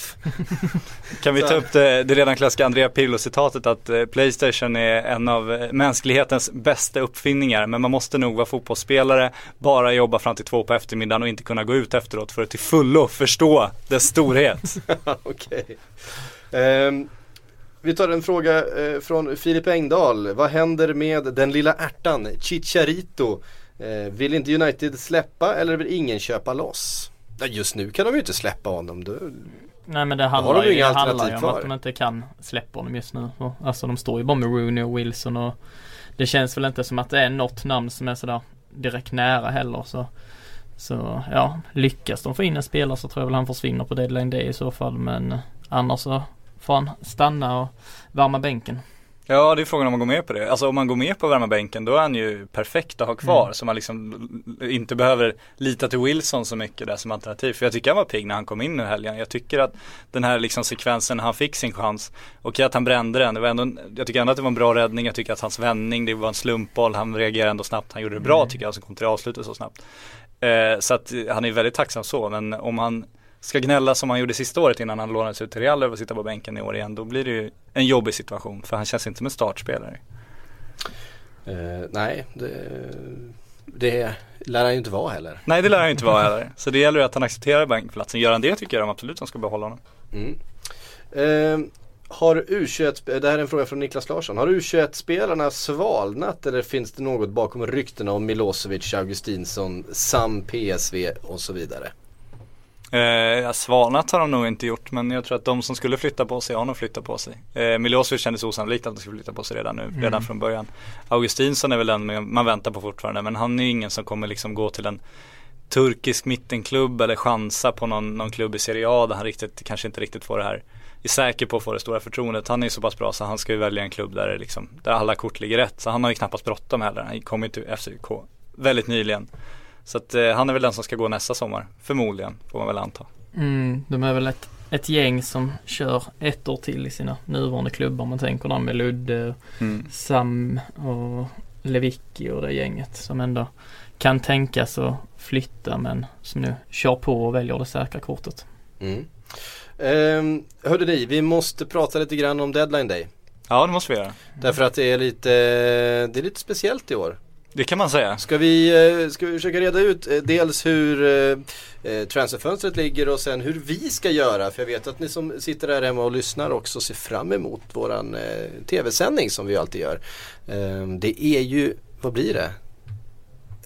Kan vi ta upp det, det redan klassiska Andrea Pirlo citatet att eh, Playstation är en av eh, mänsklighetens bästa uppfinningar men man måste nog vara fotbollsspelare, bara jobba fram till två på eftermiddagen och inte kunna gå ut efteråt för att till fullo förstå dess storhet. Okej. Ehm, vi tar en fråga eh, från Filip Engdahl. Vad händer med den lilla ärtan Chicharito? Eh, vill inte United släppa eller vill ingen köpa loss? Just nu kan de ju inte släppa honom. Då, Nej men det handlar de ju, det handlar ju om att de inte kan släppa honom just nu. Alltså de står ju bara med Rooney och Wilson och det känns väl inte som att det är något namn som är sådär direkt nära heller så Så ja, lyckas de få in en spelare så tror jag väl han försvinner på deadline day i så fall men annars så får han stanna och värma bänken. Ja det är frågan om man går med på det. Alltså om man går med på att värma bänken då är han ju perfekt att ha kvar. Mm. Så man liksom inte behöver lita till Wilson så mycket där som alternativ. För jag tycker han var pigg när han kom in nu helgen. Jag tycker att den här liksom sekvensen han fick sin chans. Okej att han brände den. Det var ändå, jag tycker ändå att det var en bra räddning. Jag tycker att hans vändning, det var en slumpboll. Han reagerade ändå snabbt. Han gjorde det bra tycker jag som kom till avslutet så snabbt. Eh, så att han är väldigt tacksam så. Men om han ska gnälla som han gjorde sista året innan han lånades ut till Real och sitta på bänken i år igen. Då blir det ju en jobbig situation. För han känns inte som en startspelare. eh, nej, det, det lär han ju inte vara heller. Nej det lär han ju inte vara heller. Så det gäller ju att han accepterar bänkplatsen. Gör han det tycker jag de absolut de ska behålla honom. Mm. Eh, har U21, det här är en fråga från Niklas Larsson. Har U21-spelarna svalnat eller finns det något bakom ryktena om Milosevic, Augustinsson, Sam PSV och så vidare? Eh, ja, svalnat har de nog inte gjort men jag tror att de som skulle flytta på sig har nog flyttat på sig. Eh, Milosevic kändes osannolikt att de skulle flytta på sig redan nu, redan från början. Augustinsson är väl den man- väntar på fortfarande men han är ju ingen som kommer liksom gå till en turkisk mittenklubb eller chansa på någon, någon klubb i Serie A där han riktigt, kanske inte riktigt får det här är säker på att få det stora förtroendet. Han är så pass bra så han ska ju välja en klubb där, liksom, där alla kort ligger rätt. Så han har ju knappast bråttom heller. Han kom ju till FCK väldigt nyligen. Så att eh, han är väl den som ska gå nästa sommar. Förmodligen, får man väl anta. Mm, de är väl ett, ett gäng som kör ett år till i sina nuvarande klubbar. Man tänker där med Ludde, Mm. Sam och Lewicki och det gänget som ändå kan tänkas att flytta men som nu kör på och väljer det säkra kortet. Mm. Um, hörde ni, vi måste prata lite grann om deadline day. Ja, det måste vi göra. Därför att det är lite, det är lite speciellt i år. Det kan man säga. Ska vi, eh, ska vi försöka reda ut eh, dels hur eh, transferfönstret ligger och sen hur vi ska göra. För jag vet att ni som sitter där hemma och lyssnar också ser fram emot våran eh, tv-sändning som vi alltid gör. Eh, det är ju, vad blir det?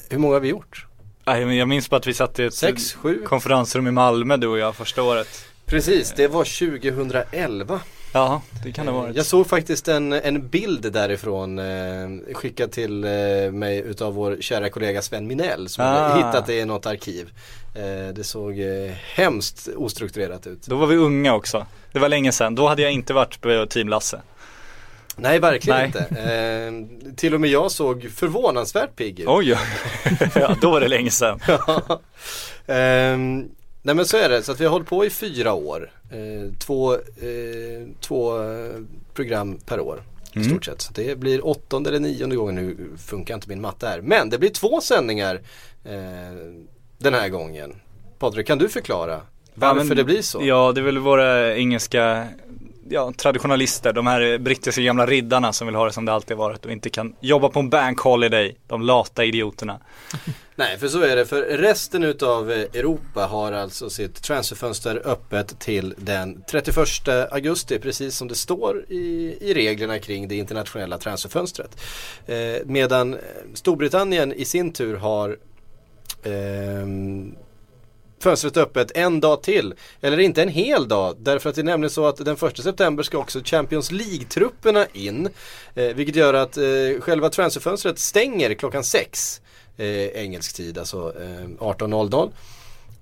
Hur många har vi gjort? Jag minns bara att vi satt i ett Sex, konferensrum i Malmö du och jag första året. Precis, det var 2011. Ja, det kan det varit. Jag såg faktiskt en, en bild därifrån eh, skickad till eh, mig utav vår kära kollega Sven Minell som Ah. hade hittat det i något arkiv. Eh, det såg eh, hemskt ostrukturerat ut. Då var vi unga också. Det var länge sedan. Då hade jag inte varit på Team Lasse. Nej, verkligen Nej. inte. Eh, till och med jag såg förvånansvärt pigg ut. Oj, ja, då var det länge sedan. Ja. Ehm, nej men så är det, så att vi har hållit på i fyra år. Eh, två, eh, två eh, program per år i Mm. stort sett. Så det blir åttonde eller nionde gången, nu funkar inte min matte här. Men det blir två sändningar eh, den här gången. Patrik, kan du förklara varför Ja, men- det blir så? Ja, det är väl våra engelska ja, traditionalister, de här brittiska gamla riddarna som vill ha det som det alltid varit och inte kan jobba på en bank holiday, de lata idioterna. Nej, för så är det. För resten utav eh, Europa har alltså sitt transferfönster öppet till den 31 augusti, precis som det står i, i reglerna kring det internationella transferfönstret. Eh, medan eh, Storbritannien i sin tur har eh, fönstret öppet en dag till. Eller inte en hel dag. Därför att det är nämligen så att den 1 september ska också Champions League-trupperna in. Eh, vilket gör att eh, själva transferfönstret stänger klockan 6 eh, engelsk tid, alltså eh, 18.00.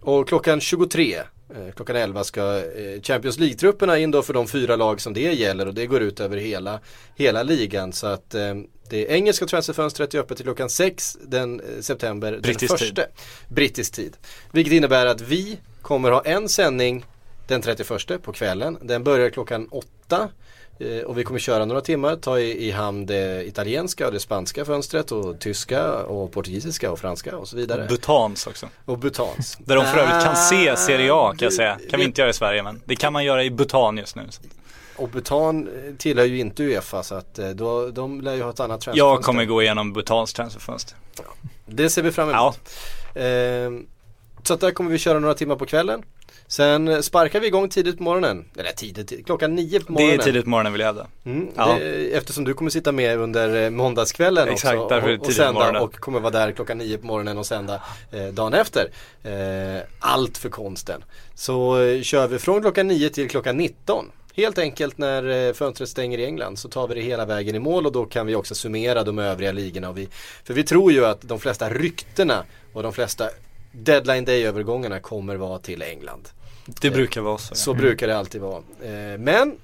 Och klockan 23, eh, klockan 11 ska eh, Champions League-trupperna in då för de fyra lag som det gäller och det går ut över hela, hela ligan. Så att eh, det engelska transferfönstret är öppet till klockan 6 den eh, september Brittisk den tid. första. Brittisk tid. Vilket innebär att vi kommer ha en sändning den 31 på kvällen. Den börjar klockan 8 eh, och vi kommer köra några timmar, ta i, i hamn det italienska och det spanska fönstret och tyska och portugisiska och franska och så vidare. Butans också. och butans. Där de för övrigt kan se Serie A kan jag säga. Kan vi inte göra i Sverige men det kan man göra i Butan just nu. Och Butan eh, tillhör ju inte Uefa så att eh, då, de lär ju ha ett annat Jag transferfönster. kommer gå igenom Butans transferfönster. Det ser vi fram Ja, emot. Ehm, så att där kommer vi köra några timmar på kvällen. Sen eh, sparkar vi igång tidigt på morgonen. Eller tidigt, klockan nio på det morgonen. är tidigt på morgonen vill jag hävda. Mm, Ja. det, eftersom du kommer sitta med under måndagskvällen Exakt, också därför är det och, och sända och kommer vara där klockan nio på morgonen och sända eh, dagen efter. Eh, allt för konsten. Så eh, kör vi från klockan nio till klockan 19. Helt enkelt när eh, fönstret stänger i England så tar vi det hela vägen i mål och då kan vi också summera de övriga ligorna. Vi, för vi tror ju att de flesta ryktena och de flesta deadline day-övergångarna kommer vara till England. Det brukar vara så. Så brukar det alltid vara. Eh, men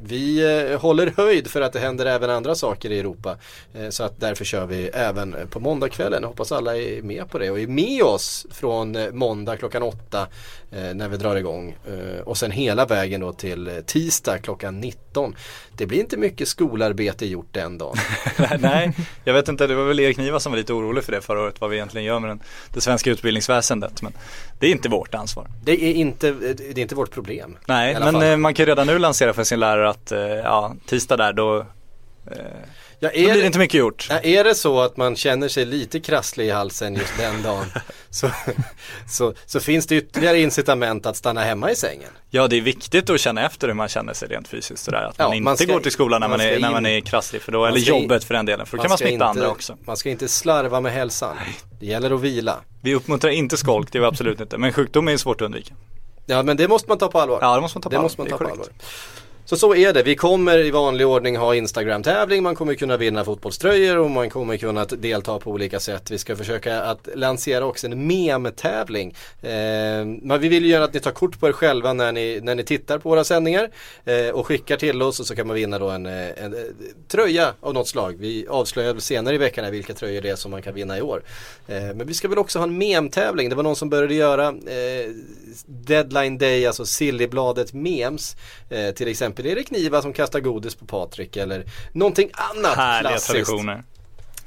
vi eh, håller höjd för att det händer även andra saker i Europa. Eh, så att därför kör vi även på måndagskvällen. Hoppas alla är med på det och är med oss från eh, måndag klockan åtta när vi drar igång. Och sen hela vägen då till tisdag klockan 19. Det blir inte mycket skolarbete gjort den dagen. Nej, jag vet inte, det var väl Erik Niva som var lite orolig för det förra året, vad vi egentligen gör med den, det svenska utbildningsväsendet. Men det är inte vårt ansvar. Det är inte, det är inte vårt problem. Nej, men fall. man kan redan nu lansera för sin lärare att, eh, ja, tisdag där då, eh, Ja, då blir det inte mycket gjort. Ja, är det så att man känner sig lite krasslig i halsen just den dagen så, så, så finns det ytterligare incitament att stanna hemma i sängen. Ja, det är viktigt att känna efter hur man känner sig rent fysiskt sådär. Att Ja, man inte man ska- går till skolan när man, är, när in- man är krasslig för då, eller ska jobbet för den delen, för då kan man smitta inte, andra också. Man ska inte slarva med hälsan. Det gäller att vila. Vi uppmuntrar inte skolk, det är vi absolut inte, men sjukdom är svårt att undvika. Ja men det måste man ta på allvar. Ja, det måste man ta på det allvar. måste man är ta på allvar. Så så är det. Vi kommer i vanlig ordning ha Instagram-tävling. Man kommer kunna vinna fotbollströjor och man kommer kunna delta på olika sätt. Vi ska försöka att lansera också en mem-tävling. Eh, men vi vill ju gärna att ni tar kort på er själva när ni, när ni tittar på våra sändningar eh, och skickar till oss och så kan man vinna då en, eh, en, en, tröja av något slag. Vi avslöjar väl senare i veckan vilka tröjor det är som man kan vinna i år. Eh, men vi ska väl också ha en mem-tävling. Det var någon som började göra eh, Deadline Day, alltså Sillybladet memes. Eh, till exempel Erik Niva som kastar godis på Patrik eller någonting annat Härliga klassiskt. traditioner.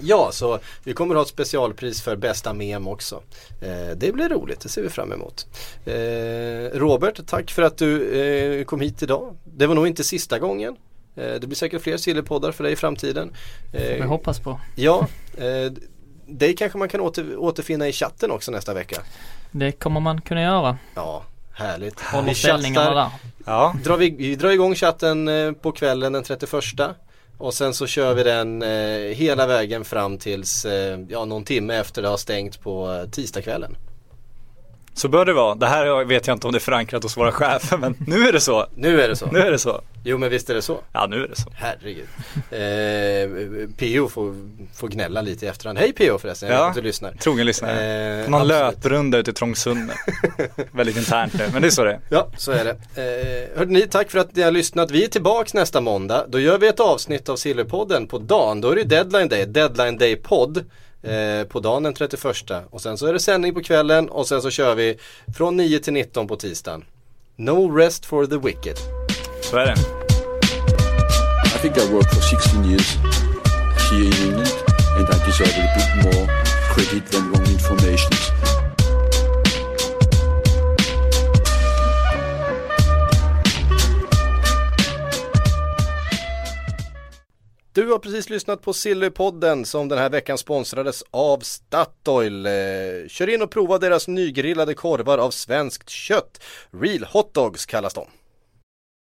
Ja, så vi kommer ha ett specialpris för bästa mem också. Eh, det blir roligt, det ser vi fram emot. Eh, Robert, tack för att du eh, kom hit idag. Det var nog inte sista gången. Eh, det blir säkert fler Sillypoddar för dig i framtiden. Eh, Vi hoppas på. Ja, eh, dig kanske man kan åter, återfinna i chatten också nästa vecka. Det kommer man kunna göra. Ja, härligt. Håller Vi chattar. där. Ja, Drar vi, vi drar igång chatten eh, på kvällen den 31 och sen så kör vi den eh, hela vägen fram tills eh, ja, någon timme efter det har stängt på tisdagskvällen. Så bör det vara. Det här vet jag inte om det är förankrat hos våra chefer men nu är det så. Nu är det så. Nu är det så. Jo men visst är det så. Ja, nu är det så. Herregud. Eh, PO får, får gnälla lite i efterhand. Hej PO förresten, jag Ja. vet att du lyssnar. Trogen lyssnare. Eh, någon absolut. löprunda ute i Trångsundet. Väldigt internt nu, men det är så det är. Ja, så är det. Eh, hörde ni, tack för att ni har lyssnat. Vi är tillbaks nästa måndag. Då gör vi ett avsnitt av Silverpodden på dagen. Då är det deadline day, deadline day podd. Eh, på dagen den 31 och sen så är det sändning på kvällen och sen så kör vi från 9 till 19 på tisdagen. No rest for the wicked. Så är det. I think I worked for 16 years here in England, and I deserve a bit more credit than wrong information. Du har precis lyssnat på Sillypodden som den här veckan sponsrades av Statoil. Eh, kör in och prova deras nygrillade korvar av svenskt kött. Real hotdogs kallas de.